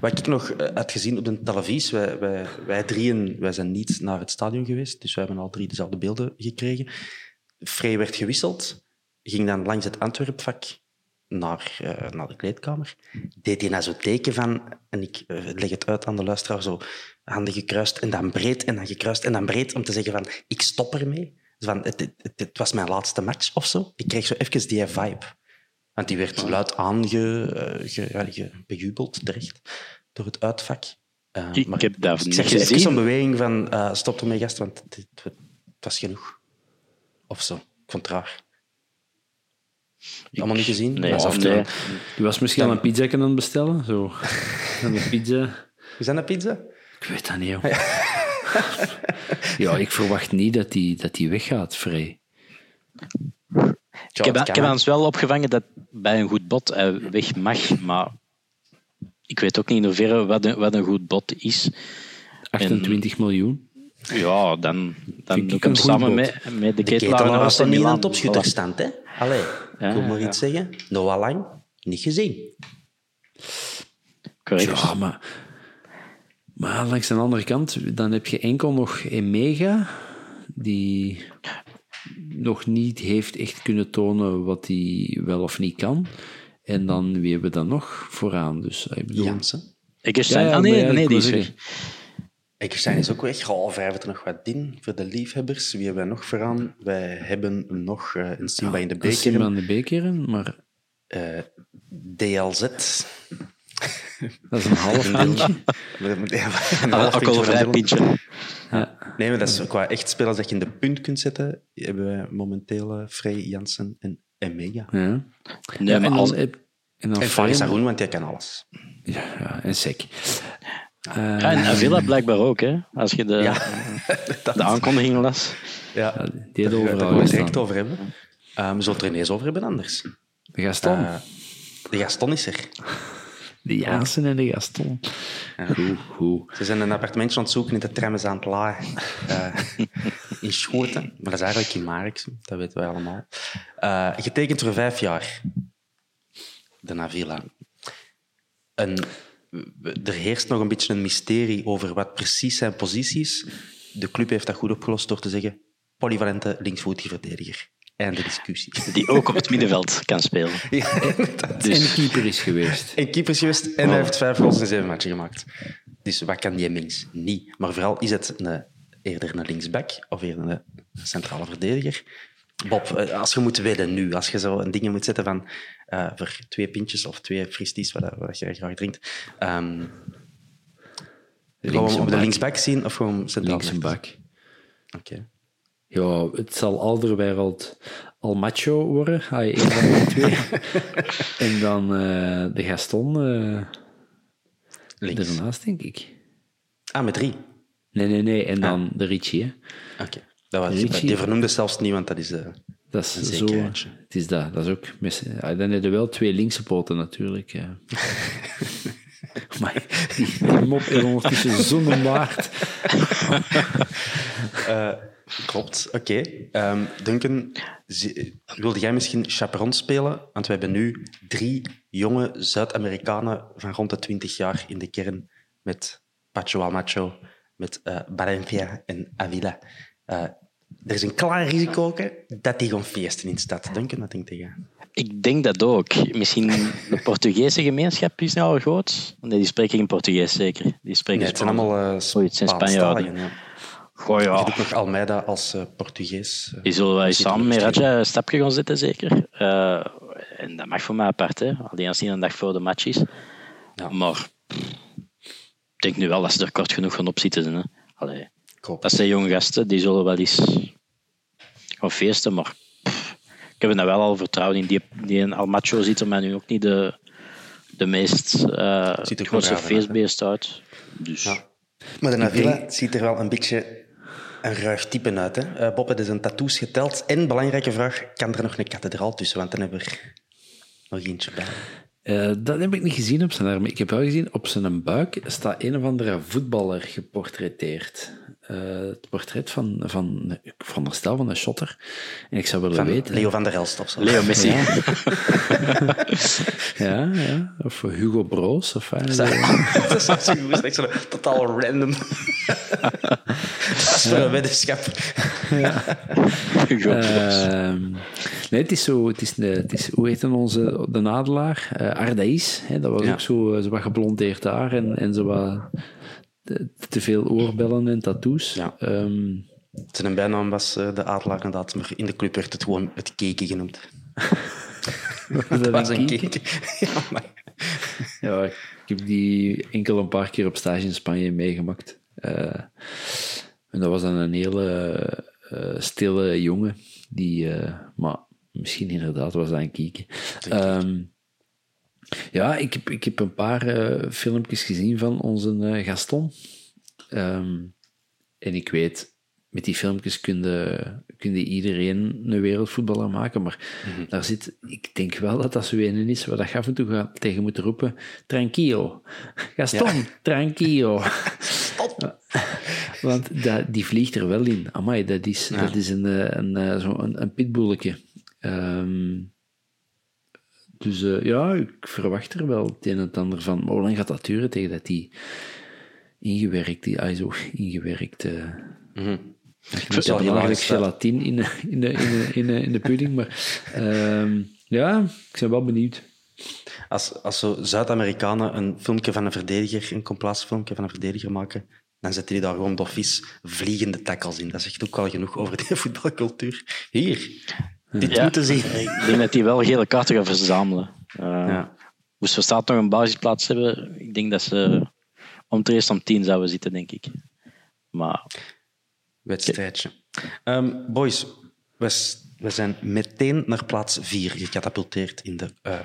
Wat ik nog eh, had gezien op de televisie, wij, wij, wij drieën wij zijn niet naar het stadion geweest, dus wij hebben al drie dezelfde beelden gekregen. Frey werd gewisseld, ging dan langs het Antwerpvak naar, eh, naar de kleedkamer. Deed hij nou zo teken van, en ik eh, leg het uit aan de luisteraar, zo handen gekruist en dan breed en dan gekruist en dan breed, om te zeggen van, ik stop ermee. Van, het, het, het, het was mijn laatste match of zo. Ik kreeg zo even die vibe. Want die werd luid aange, eh, ge- ja, ge- bejubeld, terecht, door het uitvak. Eh, Ik maar heb dat niet zeg je even gezien. zo'n beweging van eh, stop ermee, gast, want het, het, het was genoeg. Of zo. Ik vond het raar. Allemaal niet gezien? Nee, is te- nee. Die was misschien al een pizza aan het bestellen. Zo. Een pizza. Is dat een pizza? Ik weet dat niet. Ja, ik verwacht niet dat die, dat die weggaat, Frey. Ik heb, ik heb ons wel opgevangen dat bij een goed bod hij weg mag, maar ik weet ook niet in hoeverre wat een, wat een goed bod is. 28 miljoen. Ja, dan, dan Vind doe ik hem een goed samen met, met de De ketelaar was dan niet hè? Allee, Ja, ik wil maar ja. iets zeggen. Noah Lang, niet gezien. Correct. Ja, maar, maar langs de andere kant, dan heb je enkel nog Emega, die nog niet heeft echt kunnen tonen wat hij wel of niet kan. En dan, wie hebben we dan nog vooraan? Dus, ik bedoel, Jansen. Ik is zijn, Ja, ja, ah, nee, nee, ik die is weg. Ekerstein is ook weg. Oh, wij hebben er nog wat in voor de liefhebbers. Wie hebben wij nog vooraan? Wij hebben nog eh, een Simba in de is Simba aan de bekeren, maar eh, DLZ. Dat is een half pintje. Een half pintje. Ja. Nee, maar dat is qua echt spelers dat je in de punt kunt zetten. Hebben wij momenteel eh, Frey, Jansen en Emega. Ja. Nee, maar en als, dan, en dan En Faris Haroun, want die kan alles. Ja, ja, en ja, en Avila blijkbaar ook, hè, als je de, dat de aankondiging las. Ja, Ja, die daar gaan we het direct over hebben. Um, we zullen het er ineens over hebben anders. De Gaston. Eh, de Gaston is er. De Jansen en de Gaston. Goed, goed. Ze zijn een appartementje aan het zoeken in de trammes aan het laaien. Eh, in Schoten. Maar dat is eigenlijk in Mariksen, dat weten wij allemaal. Eh, getekend voor vijf jaar. De Navilla. En er heerst nog een beetje een mysterie over wat precies zijn positie is. De club heeft dat goed opgelost door te zeggen polyvalente linksvoetige verdediger. Einde discussie. Die ook op het middenveld kan spelen. Ja. En keeper is geweest. En keeper is geweest en hij heeft vijf goals in zeven matchen gemaakt. Dus wat kan die mens niet? Maar vooral is het een, eerder een linksback of eerder een centrale verdediger. Bob, eh, als je moet wedden nu, als je zo een dingen moet zetten van eh, voor twee pintjes of twee fristies, wat, wat je graag drinkt, ehm gewoon Links op de linksback zien of gewoon centraal? Links een bak. Ja, het zal Alderweireld al macho worden. Hij één van de twee. en dan eh, de Gaston eh Links. ernaast, denk ik. Ah, met drie. Nee, nee, nee. En dan de Richie. Oké. Dat was, Richie. die vernoemde zelfs niet, want dat is... eh, Dat is zo. Het is dat. Dat is ook. Met, ja, dan heb je wel twee linkse poten natuurlijk. Maar die, die mop is ondertussen zo'n waard. Klopt, oké. Ehm, Duncan, wilde jij misschien chaperon spelen? Want we hebben nu drie jonge Zuid-Amerikanen van rond de 20 jaar in de kern met Pacho Amacho, met eh Valencia en Avila. Eh, er is een klaar risico ook, hè, dat die gaan feesten in de stad. Duncan, wat denk je? Ik denk dat ook. Misschien de Portugese gemeenschap is nou al groot. Nee, die spreken geen Portugees zeker. Die spreken Nee, het zijn allemaal uh, Oei, het zijn Spanjaarden. Ja. Goh, ja. nog Almeida als eh, Portugees. eh. Die zullen wij zitten samen met. Raja een stapje gaan zetten, zeker. Eh, en dat mag voor mij apart, hè. Alleen als die een dag voor de match is. Ja. Maar pff, ik denk nu wel dat ze er kort genoeg gaan opzitten. Hè. Allee, Ik hoop dat zijn jonge gasten, die zullen wel eens gaan feesten, maar pff, ik heb er nou wel al vertrouwen in. Die, die in Almacho ziet er mij nu ook niet de, de meest eh er grootste hè? feestbeest uit. Dus Ja. Maar de Navilla ziet er wel een beetje een ruig type uit. Hè? Eh, Bob, het een tattoos geteld. En, belangrijke vraag, kan er nog een kathedraal tussen? Want dan hebben we nog eentje bij. Eh, dat heb ik niet gezien op zijn arm. Ik heb wel gezien, op zijn buik staat een of andere voetballer geportretteerd. Eh, het portret van, van, ik veronderstel van een shotter. En ik zou willen Van weten... Leo van der Elst of zo. Leo Messi. Ja. ja, ja. Of Hugo Broos. Of, dat is echt zo goed. Dat is echt zo totaal random. dat is voor een weddenschap. Hugo Broos. Ehm, nee, het is zo, het is, het is hoe heet onze, de nadelaar? Eh Ardaïs, hè, dat was Ja. ook zo, eh, zo wat geblondeerd haar en, en zo wat te, veel oorbellen en tattoos. Ja. Ehm, Zijn bijnaam was eh, de Adelaar inderdaad, maar in de club werd het gewoon het keken genoemd. Dat dat was een keken. Ja, maar... Ja, ik heb die enkel een paar keer op stage in Spanje meegemaakt. Eh, en dat was dan een hele eh, stille jongen, die, maar misschien inderdaad was dat een kiek. Ehm, ja, ik heb, ik heb een paar eh, filmpjes gezien van onze eh, Gaston. Ehm, en ik weet, met die filmpjes kun je, kun je iedereen een wereldvoetballer maken, maar daar zit, ik denk wel dat dat zo een is waar je af en toe gaat tegen moet roepen, tranquilo, Gaston, tranquilo. Want dat, die vliegt er wel in. Amai, dat is, dat is een, eh, een, eh, zo een, een pitbulletje. Ehm, dus eh, ja, ik verwacht er wel het een en het ander van. Maar hoe lang gaat dat duren tegen dat die ingewerkt, die zo ingewerkt. eh Het niet zal te heel belachelijk erg staan. gelatine in de, in de, in de, in de, in de pudding. Maar ehm, ja, ik ben wel benieuwd. Als, als zo Zuid-Amerikanen een filmpje van een verdediger, een compilatiefilmpje van een verdediger maken, dan zetten die daar gewoon doffies vliegende tackles in. Dat zegt ook wel genoeg over die voetbalcultuur. Hier, dit Ja. moeten zien. Ik denk dat die wel gele kaarten gaan verzamelen. Uh, Ja. Moest Verstaat nog een basisplaats hebben, ik denk dat ze om het eerst om tien zouden zitten, denk ik. Maar Wedstrijdje. Ehm, boys, we, we zijn meteen naar plaats 4 gecatapulteerd in de eh,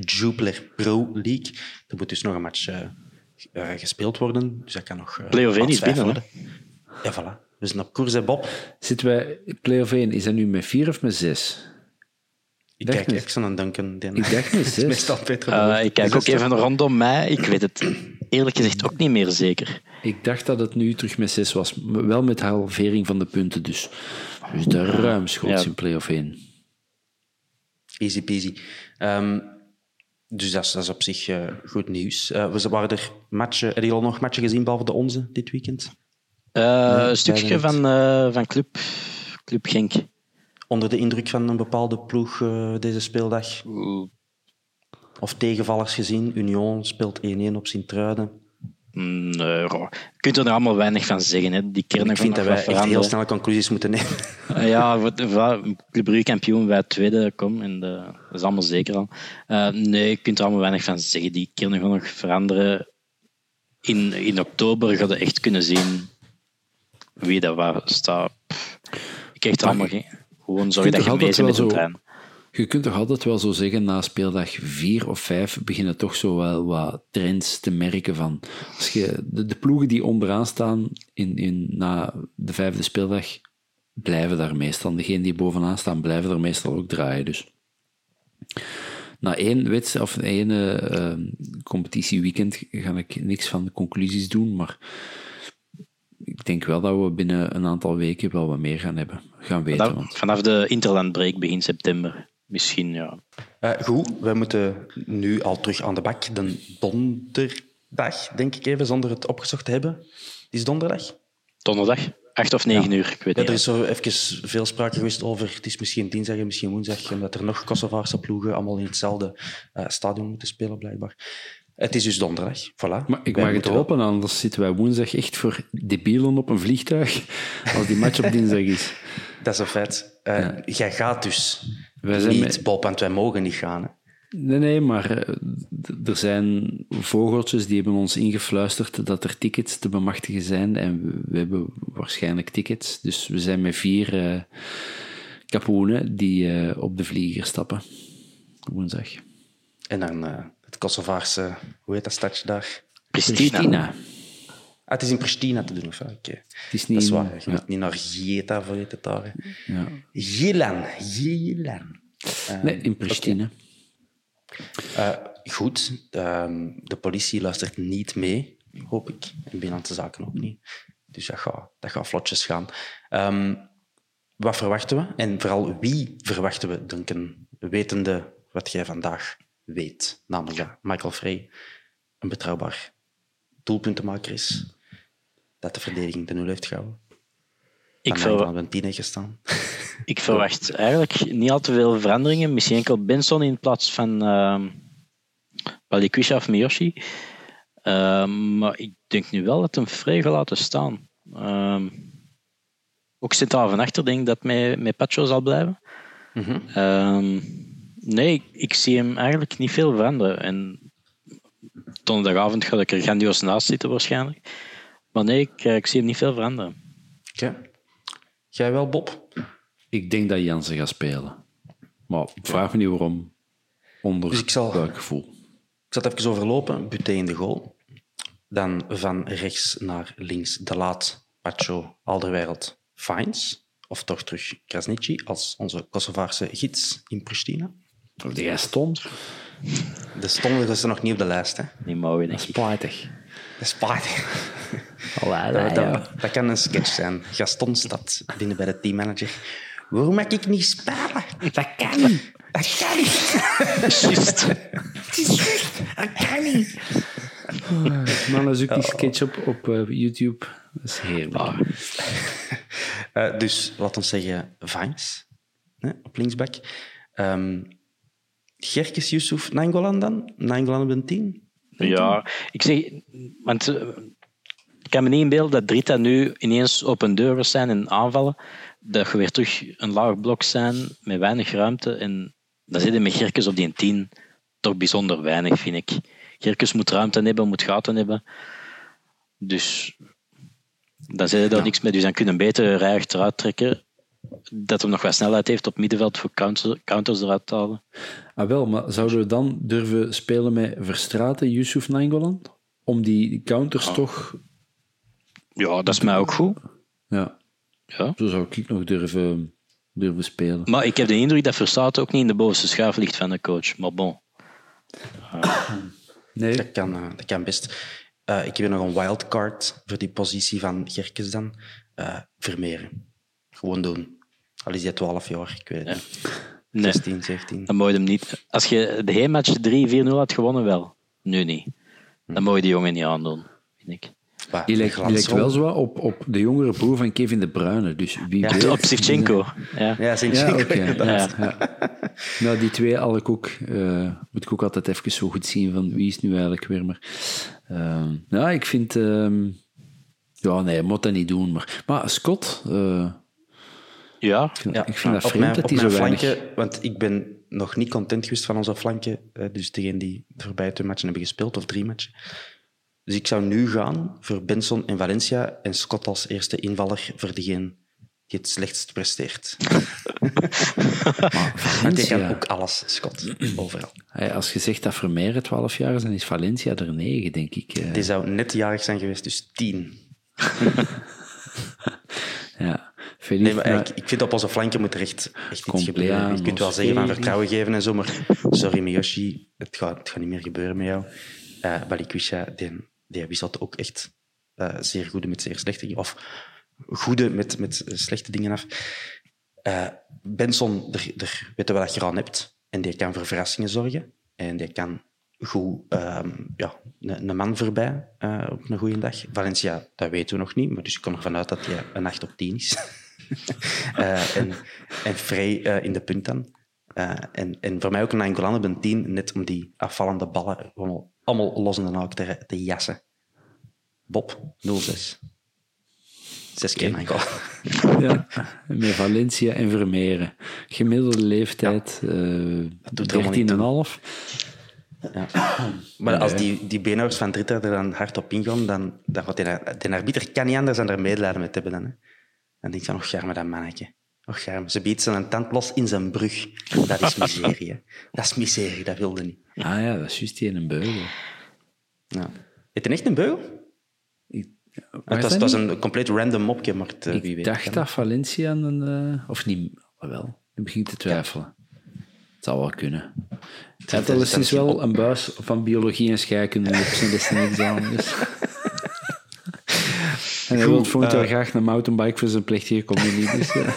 Jupiler Pro League. Er moet dus nog een match eh, gespeeld worden, dus dat kan nog... eh, Play-off vijf binnen, worden. Ja, voilà. We zijn op koers, hè, Bob. Zitten wij, play-off 1, is dat nu met vier of met zes? Ik Dacht kijk niet. zo aan Duncan. Ik is zes. meestal eh, ik kijk ook even rondom mij. Ik weet het eerlijk gezegd ook niet meer zeker. Ik dacht dat het nu terug met zes was. maar Wel met halvering van de punten dus. Dus de ruimschoots Ja. in play-off 1. Easy peasy. Ehm, dus dat is, dat is op zich eh, goed nieuws. Eh, we waren er matchen, heb je al nog matchen gezien, behalve de onze, dit weekend? Eh, een stukje van, eh, van Club, Club Genk. Onder de indruk van een bepaalde ploeg eh, deze speeldag? Of tegenvallers gezien? Union speelt 1-1 op Sint-Truiden. Mm, Nee, goh. je kunt er allemaal weinig van zeggen. Hè. Die kern Ik vind dat wij echt heel snelle conclusies moeten nemen. Ja, wat- wat- Club Brugge kampioen, wij tweede, kom. En de, dat is allemaal zeker al. Eh, nee, je kunt er allemaal weinig van zeggen. Die kern gaan nog veranderen. In, in oktober ga je echt kunnen zien wie dat waar staat. Ik krijg Maar allemaal geen... Gewoon zorg dat je mee bent met zo- trein. Je kunt toch altijd wel zo zeggen, na speeldag vier of vijf beginnen toch zo wel wat trends te merken van... Als je, de, de ploegen die onderaan staan in, in, na de vijfde speeldag, blijven daar meestal. Degenen die bovenaan staan, blijven er meestal ook draaien. Dus na één wedstrijd of één uh, competitieweekend ga ik niks van conclusies doen, maar ik denk wel dat we binnen een aantal weken wel wat meer gaan hebben. Gaan weten. Vanaf, want... vanaf de Interlandbreak begin september. Misschien, ja. Uh, goed, we moeten nu al terug aan de bak. De donderdag, denk ik even, zonder het opgezocht te hebben. Is donderdag? Donderdag, acht of negen Ja. uur, ik weet Ja, niet. er is zo even veel sprake geweest over, het is misschien dinsdag en misschien woensdag, omdat er nog Kosovaarse ploegen allemaal in hetzelfde eh, stadion moeten spelen, blijkbaar. Het is dus donderdag, voilà. Maar ik Wij mag het hopen, anders zitten wij woensdag echt voor debielen op een vliegtuig als die match op dinsdag is. Dat is een feit. Eh, Jij gaat dus Wij zijn niet, met- Bob, want wij mogen niet gaan. Hè. Nee, nee, maar eh, er zijn vogeltjes die hebben ons ingefluisterd dat er tickets te bemachtigen zijn en we, hebben waarschijnlijk tickets. Dus we zijn met vier eh kapoenen die op de vlieger stappen. Woensdag. En dan het Kosovaarse, hoe heet dat stadje daar? Pristina. Pristina. Ah, het is in Pristina te doen, of? Oké. Het is niet... Dat is waar. Je ja, moet niet naar Gieta voor je te taren. ja. Gilan, Gilan. Eh, Nee, in Pristina. Eh, goed, ehm, de politie luistert niet mee, hoop ik. En Binnenlandse Zaken ook niet. Dus dat gaat, dat gaat vlotjes gaan. Ehm, wat verwachten we? En vooral wie verwachten we, Duncan? Wetende wat jij vandaag weet. Namelijk dat Michael Frey een betrouwbaar doelpuntenmaker is. Dat de verdediging de nul heeft gehouden. Ik, Van verwa- Nederland een tien heeft gestaan. ik verwacht eigenlijk niet al te veel veranderingen. Misschien enkel Benson in plaats van uh, Balikwisha of Miyoshi. Ehm, maar ik denk nu wel dat hem vrij laten staan. Ehm, ook centraal van achter denk ik dat met, met Pacho zal blijven. Mhm. Ehm, nee, ik, ik zie hem eigenlijk niet veel veranderen. En donderdagavond ga ik er grandioos naast zitten waarschijnlijk. Maar nee, ik, eh, ik zie hem niet veel veranderen. Oké. Jij wel, Bob? Ik denk dat Jansen gaat spelen. Maar vraag me niet waarom. Onder Dus ik zal- welk gevoel. Ik zat even overlopen. Buté in de goal. Dan van rechts naar links De Laat, Pacho, Alderweireld, Fines. Of toch terug Krasnici als onze Kosovaarse gids in Pristina. Of die hij stond. De stonden is er nog niet op de lijst. Hè. Niet mogen, denk ik. Spijtig. Dat is spijtig. Allee, Dat, dat, dat kan een sketch zijn. Gaston staat binnen bij de teammanager. Waarom mag ik niet spelen? Dat kan niet. Dat kan niet. Juist. Dat kan niet. Mannen, zoek die sketch op op eh, YouTube. Dat is heerlijk. Eh, dus laat ons zeggen Vines hè, op linksback. Ehm Gerkes Yusuf Nangolan dan? Nangolan op een 10? Ja, ik zeg, want eh, ik kan me niet inbeelden dat Drita nu ineens op een deur wil zijn en aanvallen. Dat je weer terug een laag blok zijn met weinig ruimte. En dan zit je met Gerkes op die 10 toch bijzonder weinig, vind ik. Gerkes moet ruimte hebben, moet gaten hebben. Dus dan zit je daar niks mee. Dus dan kunnen beter Rijg eruit trekken. Dat hem nog wat snelheid heeft op middenveld voor counter- counters eruit te halen. Ah, wel, maar zouden we dan durven spelen met Verstraten, Yusuf Nangolan? Om die counters toch... Ja, dat is mij ook goed. Ja, Ja. zo zou ik nog durven, durven spelen. Maar ik heb de indruk dat Verstaat ook niet in de bovenste schuif ligt van de coach. Maar bon. Nee, Dat kan, eh, dat kan best. Eh, ik heb nog een wildcard voor die positie van Gerkes dan. Eh Vermeeren. Gewoon doen. Al is hij 12 jaar, ik weet het niet. Nee, 16, 17. dan moet je hem niet. Als je de heenmatch 3-4-0 had gewonnen, wel. Nu niet. Dan moet je die jongen niet aandoen, vind ik. Maar die lijkt, die lijkt glansrol. wel zo op, op de jongere broer van Kevin De Bruyne. Dus wie Ja, weet... Op Sivchenko. Ja. Ja, Ja. Nou, die twee al ik ook, eh, moet ik ook altijd even zo goed zien van wie is nu eigenlijk weer. Maar, ehm, ja, ik vind... ehm, ja, nee, je moet dat niet doen. Maar, maar Scott, eh, ja. ik vind, Ja, ik vind dat op vreemd mijn, dat op hij zo mijn weinig... flanken, want ik ben nog niet content geweest van onze flanken. Dus degene die de voorbije twee matchen hebben gespeeld, of drie matchen. Dus ik zou nu gaan voor Benson en Valencia en Scott als eerste invaller voor degene die het slechtst presteert. Die kan Valencia, ook alles, Scott. Overal. hey, als je zegt dat Vermeer 12 jaar is, dan is Valencia er 9, denk ik. eh. Die zou net jarig zijn geweest, dus tien. Ja. Nee, maar nou, ik, ik vind op onze flanken moet er echt, echt iets gebeuren. Je kunt wel zeggen van vertrouwen geven en zo, maar sorry Miyoshi, het gaat, het gaat niet meer gebeuren met jou. Eh Balikwisha, die, die wisselt ook echt eh, zeer goede met zeer slechte, of goede met, met slechte dingen af. Eh, Benson, er, er weten we dat je er aan hebt. En die kan voor verrassingen zorgen. En die kan goed ehm, ja, een, een man voorbij eh, op een goede dag. Valencia, dat weten we nog niet. Maar dus ik kom ervan uit dat hij een 8 op 10 is. Eh, en, en Frey eh, in de punt dan. Eh, en, en voor mij ook een Angolan op een 10, net om die afvallende ballen gewoon allemaal los in de haak te, te jassen. Bob, 06. Zes keer een Angola. ja, met Valencia en Vermeeren. Gemiddelde leeftijd eh allemaal 13,5. Ja. Maar als die, die beenhouwers van Dritter er dan hard op ingaan, dan, dan gaat die, die arbiter kan niet anders dan er medelijden met hebben. Dan, dan denk van, och, garme dat mannetje. Och, garme. Ze biedt zijn tand los in zijn brug. Dat is miserie. hè. Dat is miserie, dat wilde niet. Ah ja, dat is juist die in een beugel. Ja. Heeft hij echt een beugel? Ik, Het was het een compleet random mopje, maar het, eh, wie Ik weet. dacht kan. dat Valencia een... eh, of niet, wel. Ik begin te twijfelen. Het zou wel kunnen. Hij had sinds is wel een buis van biologie en scheikunde op zijn destinexamen. Dus. en hij wil volgend eh, jaar graag een mountainbike voor zijn plechtige communie. Dus, ja.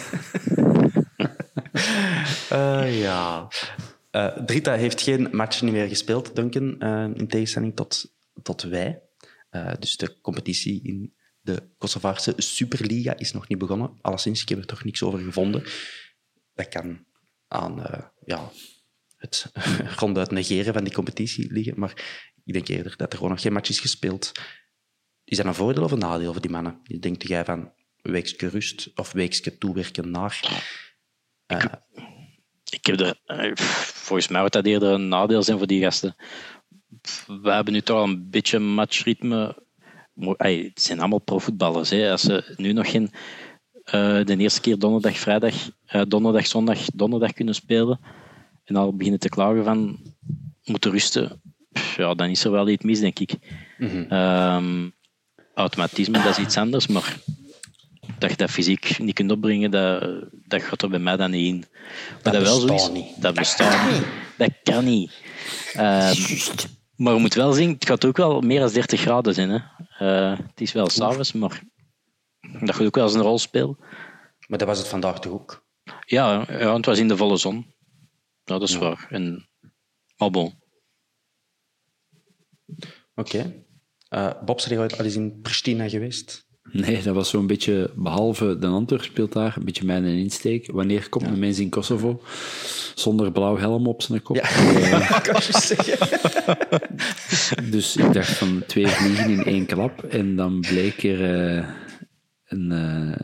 Eh, ja. Eh, Drita heeft geen match niet meer gespeeld, Duncan, eh, in tegenstelling tot, tot wij. Eh, dus de competitie in de Kosovaarse Superliga is nog niet begonnen. Alleszins, ik heb er toch niks over gevonden. Dat kan aan eh, ja, het ronduit negeren van die competitie liggen, maar ik denk eerder dat er gewoon nog geen match is gespeeld. Is dat een voordeel of een nadeel voor die mannen? Denkt jij van weekske rust of weekske toewerken naar... Eh, Ik heb er, eh, volgens mij wordt dat eerder een nadeel zijn voor die gasten. We hebben nu toch al een beetje matchritme. Het zijn allemaal profvoetballers. Hè. Als ze nu nog geen eh, de eerste keer donderdag, vrijdag, donderdag, zondag, donderdag kunnen spelen en al beginnen te klagen van moeten rusten, ja, dan is er wel iets mis, denk ik. Ehm, automatisme, dat is iets anders, maar dat je dat fysiek niet kunt opbrengen, dat, dat gaat er bij mij dan niet in. Maar dat, wel bestaat is, niet. Dat bestaat niet. Dat kan niet. Ehm, maar je moet wel zien, het gaat ook wel meer dan 30 graden zijn. Hè. Eh, het is wel s'avonds, maar dat gaat ook wel eens een rol spelen. Maar dat was het vandaag toch ook? Ja, ja, het was in de volle zon. Ja, dat is waar. En, maar bon. Oké. Eh Bob, zijn ooit al eens in Pristina geweest? Nee, dat was zo'n beetje, behalve de Antwerp speelt daar, een beetje mijn insteek. Wanneer komt een mens in Kosovo zonder blauw helm op zijn kop? ik kan je zeggen. Dus ik dacht van twee vliegen in één klap. En dan bleek er eh, een, eh,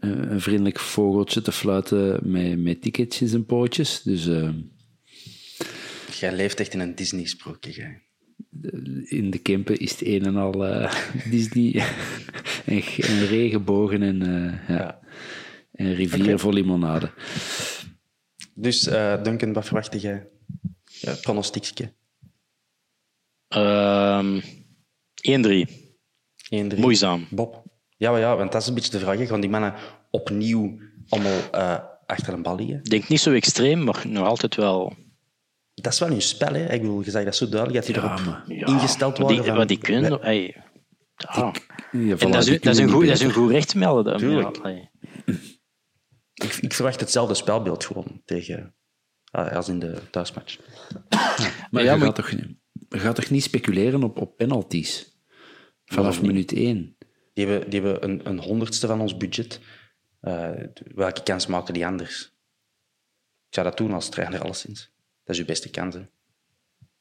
een, een vriendelijk vogeltje te fluiten met, met ticketjes en pootjes. Dus Jij leeft echt in een Disney-sprookje. In de Kempen is het een en al eh, Disney. en, en regenbogen en, eh, ja. en rivieren vol limonade. Dus, eh Duncan, wat verwacht jij? Ja, pronostiekje. Ehm 1-3. 1-3. Moeizaam. Bob. Ja, maar ja, want dat is een beetje de vraag. Gaan die mannen opnieuw allemaal eh, achter een bal liggen? Ik denk niet zo extreem, maar nog altijd wel. Dat is wel hun spel, hè. Ik bedoel, je zegt dat zo duidelijk, dat die erop maar- Ja, ingesteld maar worden. Die, van- wat die kunnen. wij- ey, ja. Ja, En dat is, dat, is een goed, dat is een goed recht melden. Tuurlijk. Ik, ik verwacht hetzelfde spelbeeld gewoon tegen, eh, als in de thuismatch. Maar Ja, je, maar- gaat toch, niet- je gaat toch niet speculeren op, op penalties? Vanaf minuut één. Die hebben, die hebben een, een honderdste van ons budget. Eh, welke kans maken die anders? Ik zou dat doen als trainer, alleszins. Dat is uw beste kans. Hè.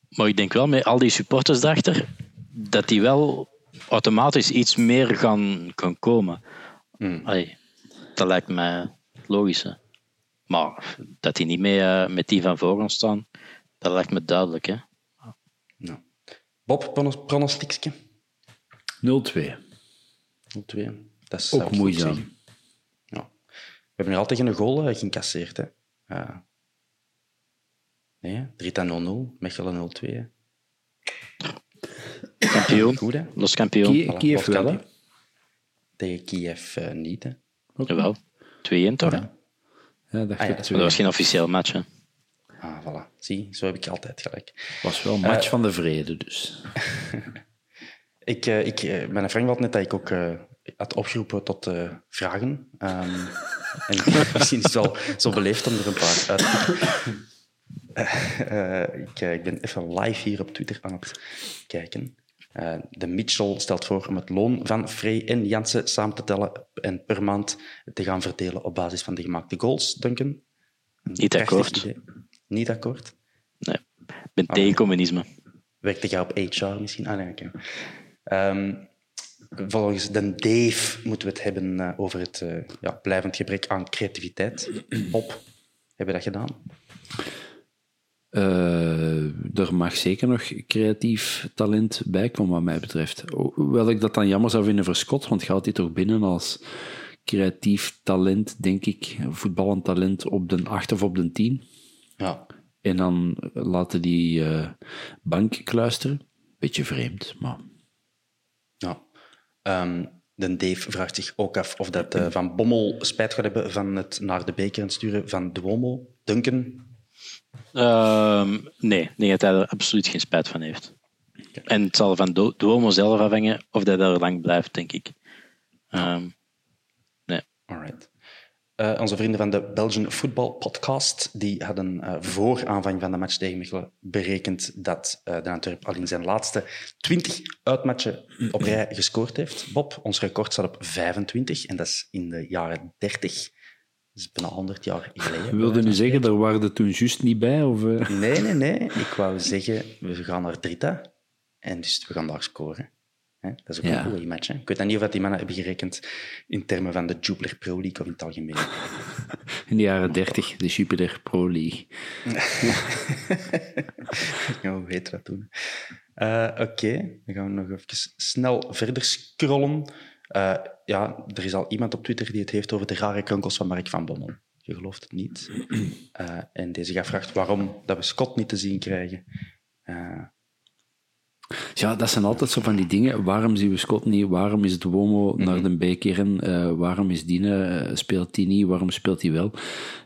Maar ik denk wel met al die supporters erachter, dat die wel automatisch iets meer gaan, gaan komen. Hmm. Dat lijkt mij logisch. Hè. Maar dat die niet mee, eh, met die van voor staan, dat lijkt me duidelijk. Hè. Nou. Bob, pronos- pronostiekje? 0-2. 2. Dat is, Ook moeizaam. Ja. We hebben nog altijd geen goal eh, geïncasseerd. Hè. Eh, nee, 3-0-0, Mechelen 0-2. hè. Kampioen. Goed, hè? Los kampioen. Kie- Voilà, Kiev wel, hè? Tegen Kiev eh, niet, hè. Jawel. toch? Ja, dat, Ah, ja, dat was geen officieel match. Hè. Ah, voilà. Zie, zo heb ik altijd gelijk. was wel een match van de vrede, dus. Ik, eh, ik, eh, mijn vriend had net dat ik ook eh, had opgeroepen tot eh, vragen. Ehm, en misschien is het wel zo beleefd om er een paar uit te Eh, ik, eh, ik ben even live hier op Twitter aan het kijken. Eh, de Mitchell stelt voor om het loon van Frey en Jansen samen te tellen en per maand te gaan verdelen op basis van de gemaakte goals, Duncan. Niet akkoord. idee. Niet akkoord? Nee. Ik ben tegen communisme. Werkte jij op HR misschien? Ah, nee. Ehm, volgens de Dave moeten we het hebben over het ja, blijvend gebrek aan creativiteit. Bob, hebben we dat gedaan? Eh, er mag zeker nog creatief talent bij komen, wat mij betreft. Hoewel ik dat dan jammer zou vinden voor Scott, want gaat hij toch binnen als creatief talent, denk ik, voetballend talent op de 8 of op de 10. Ja. En dan laten die eh, bank kluisteren. Beetje vreemd, maar ja. Ehm, de Dave vraagt zich ook af of dat eh, Van Bommel spijt gaat hebben van het naar de beker aan sturen van Duomo. Duncan? Ehm, nee, nee, dat hij er absoluut geen spijt van heeft. En het zal van Do- Duomo zelf afhangen of hij daar lang blijft, denk ik. Ehm, Alright. Eh, onze vrienden van de Belgian Football Podcast die hadden eh, voor aanvang van de match tegen Mechelen berekend dat eh, de Antwerp al in zijn laatste 20 uitmatchen op rij gescoord heeft. Bob, ons record staat op 25 en dat is in de jaren 30. Dat is bijna 100 jaar geleden. we wilden nu zeggen, daar waren er toen juist niet bij? Of, eh? Nee, nee, nee. Ik wou zeggen, we gaan naar Drita en dus we gaan daar scoren. Hè? Dat is ook Ja. een goede match. Hè? Ik weet dan niet of dat die mannen hebben gerekend in termen van de Jupiler Pro League of in het algemeen. In de jaren 30, de Jupiler Pro League. ja, hoe heet dat toen? Eh, Oké, dan gaan we nog even snel verder scrollen. Eh, ja, er is al iemand op Twitter die het heeft over de rare kronkels van Mark van Bommel. Je gelooft het niet. Eh, en deze gaat vraagt waarom dat we Scott niet te zien krijgen. Eh, Ja, dat zijn altijd zo van die dingen. Waarom zien we Scott niet? Waarom is Duomo naar de bekeren? Eh, waarom is Dine, eh, speelt hij niet? Waarom speelt hij wel?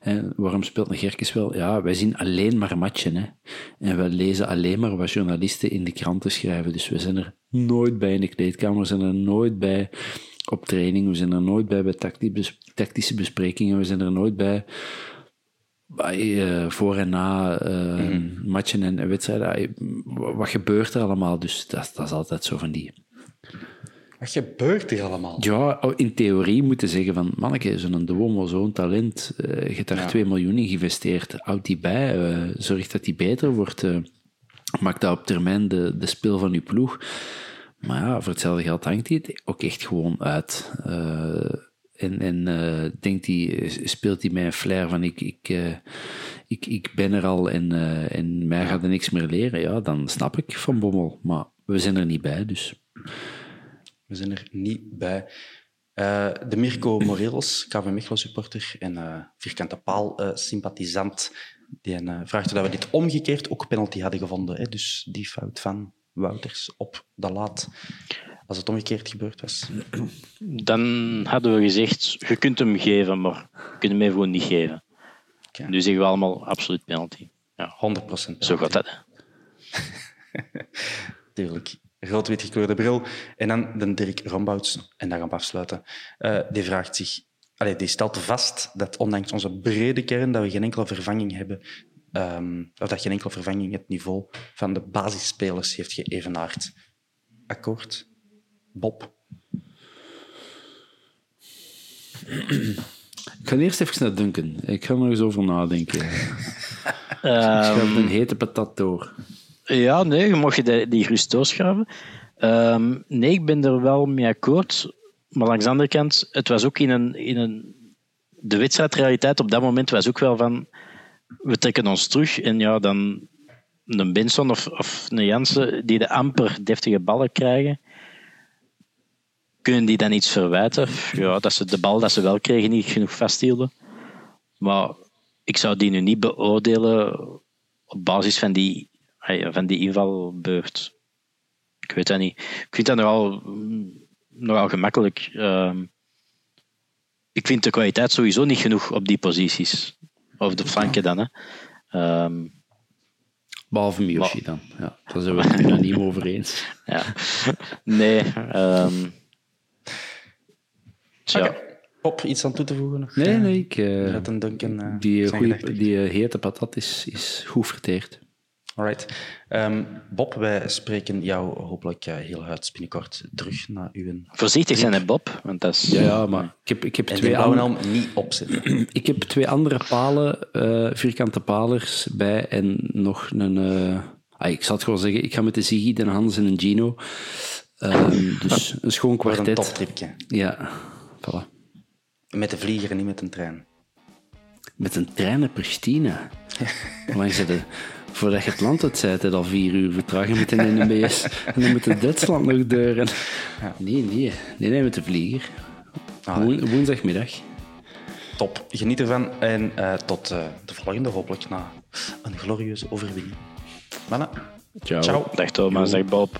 Eh, waarom speelt een Gerkes wel? Ja, wij zien alleen maar matchen. Hè? En we lezen alleen maar wat journalisten in de kranten schrijven. Dus we zijn er nooit bij in de kleedkamer. We zijn er nooit bij op training. We zijn er nooit bij bij tactische besprekingen. We zijn er nooit bij voor en na eh, matchen en wedstrijden. Wat gebeurt er allemaal? Dus dat, dat is altijd zo van die. wat gebeurt er allemaal? Ja, oh, in theorie moeten zeggen van, manneke, zo'n Duomo, zo'n talent, eh, je hebt daar Ja. 2 miljoen in geïnvesteerd, houd die bij, eh, zorg dat die beter wordt, eh, maak dat op termijn de, de speel van je ploeg. Maar ja, voor hetzelfde geld hangt hij het ook echt gewoon uit. Eh, en eh, denkt hij, speelt hij mij een flair van ik, ik, eh, ik, ik ben er al en, eh, en mij gaat er niks meer leren. Ja, dan snap ik Van Bommel. Maar we zijn er niet bij, dus... We zijn er niet bij. Eh, de Mirko Moreels, KV Mechelen supporter en eh, vierkante paal eh, sympathisant, die eh, vraagt of we dit omgekeerd ook penalty hadden gevonden. Hè? Dus die fout van Wouters op de laat, als het omgekeerd gebeurd was. dan hadden we gezegd, je kunt hem geven, maar je kunt hem even gewoon niet geven. Oké. Nu zeggen we allemaal absoluut penalty. Ja, 100% zo gaat dat. Tuurlijk. Rood-wit gekleurde bril. En dan de Dirk Rombouts, en dan gaan we afsluiten. Eh, die vraagt zich... Allee, die stelt vast dat ondanks onze brede kern dat we geen enkele vervanging hebben, ehm, of dat geen enkele vervanging het niveau van de basisspelers heeft geëvenaard. Akkoord? Bob? Ik ga eerst even naar Duncan. Ik ga er nog eens over nadenken. Ehm, Schuif een hete patat door. Ja, nee, je mag je die, gerust doorschrijven. Ehm, nee, ik ben er wel mee akkoord. Maar langs de andere kant, het was ook in een, in een... De wedstrijdrealiteit op dat moment was ook wel van... We trekken ons terug en ja, dan een Benson of, of een Jansen die de amper deftige ballen krijgen. Kunnen die dan iets verwijten? Ja, dat ze de bal dat ze wel kregen niet genoeg vasthielden. Maar ik zou die nu niet beoordelen op basis van die, van die invalbeurt. Ik weet dat niet. Ik vind dat nogal, mm, nogal gemakkelijk. Ehm, ik vind de kwaliteit sowieso niet genoeg op die posities. Of de flanken dan. Hè. Ehm, Behalve Miyoshi dan. Ja, daar zijn we het er niet over eens. ja. Nee. ehm tja. Oké. Pop, iets aan toe te voegen? Of, Nee, eh, nee, ik, eh, Red en Duncan, eh, die, goeie, gedachten. die eh, hete patat is, is goed verteerd. Alright. Ehm, Bob, wij spreken jou hopelijk eh, heel hard binnenkort terug naar uw... Voorzichtig zijn, hè, Bob. Want dat is, Ja, ja, maar ik heb, ik heb, En twee, niet opzetten. ik heb twee andere palen, eh, vierkante palers bij en nog een... eh, ah, ik zal het gewoon zeggen, ik ga met de Ziggy, de Hans en een Gino. Ehm, dus een schoon Voor een kwartet. toptripje. Ja, voilà. Met de vlieger en niet met een trein. Met een trein naar Pristina. Lang het. Voordat je het land uit het al vier uur vertragen met een NMBS. En dan moet de Duitsland nog deuren. Nee, nee. Nee, nee, met de vlieger. Ah, Woen- woensdagmiddag. Top. Geniet ervan en eh, tot eh, de volgende, hopelijk na een glorieuze overwinning. Mannen, Ciao. ciao. Dag Thomas, dag Bob.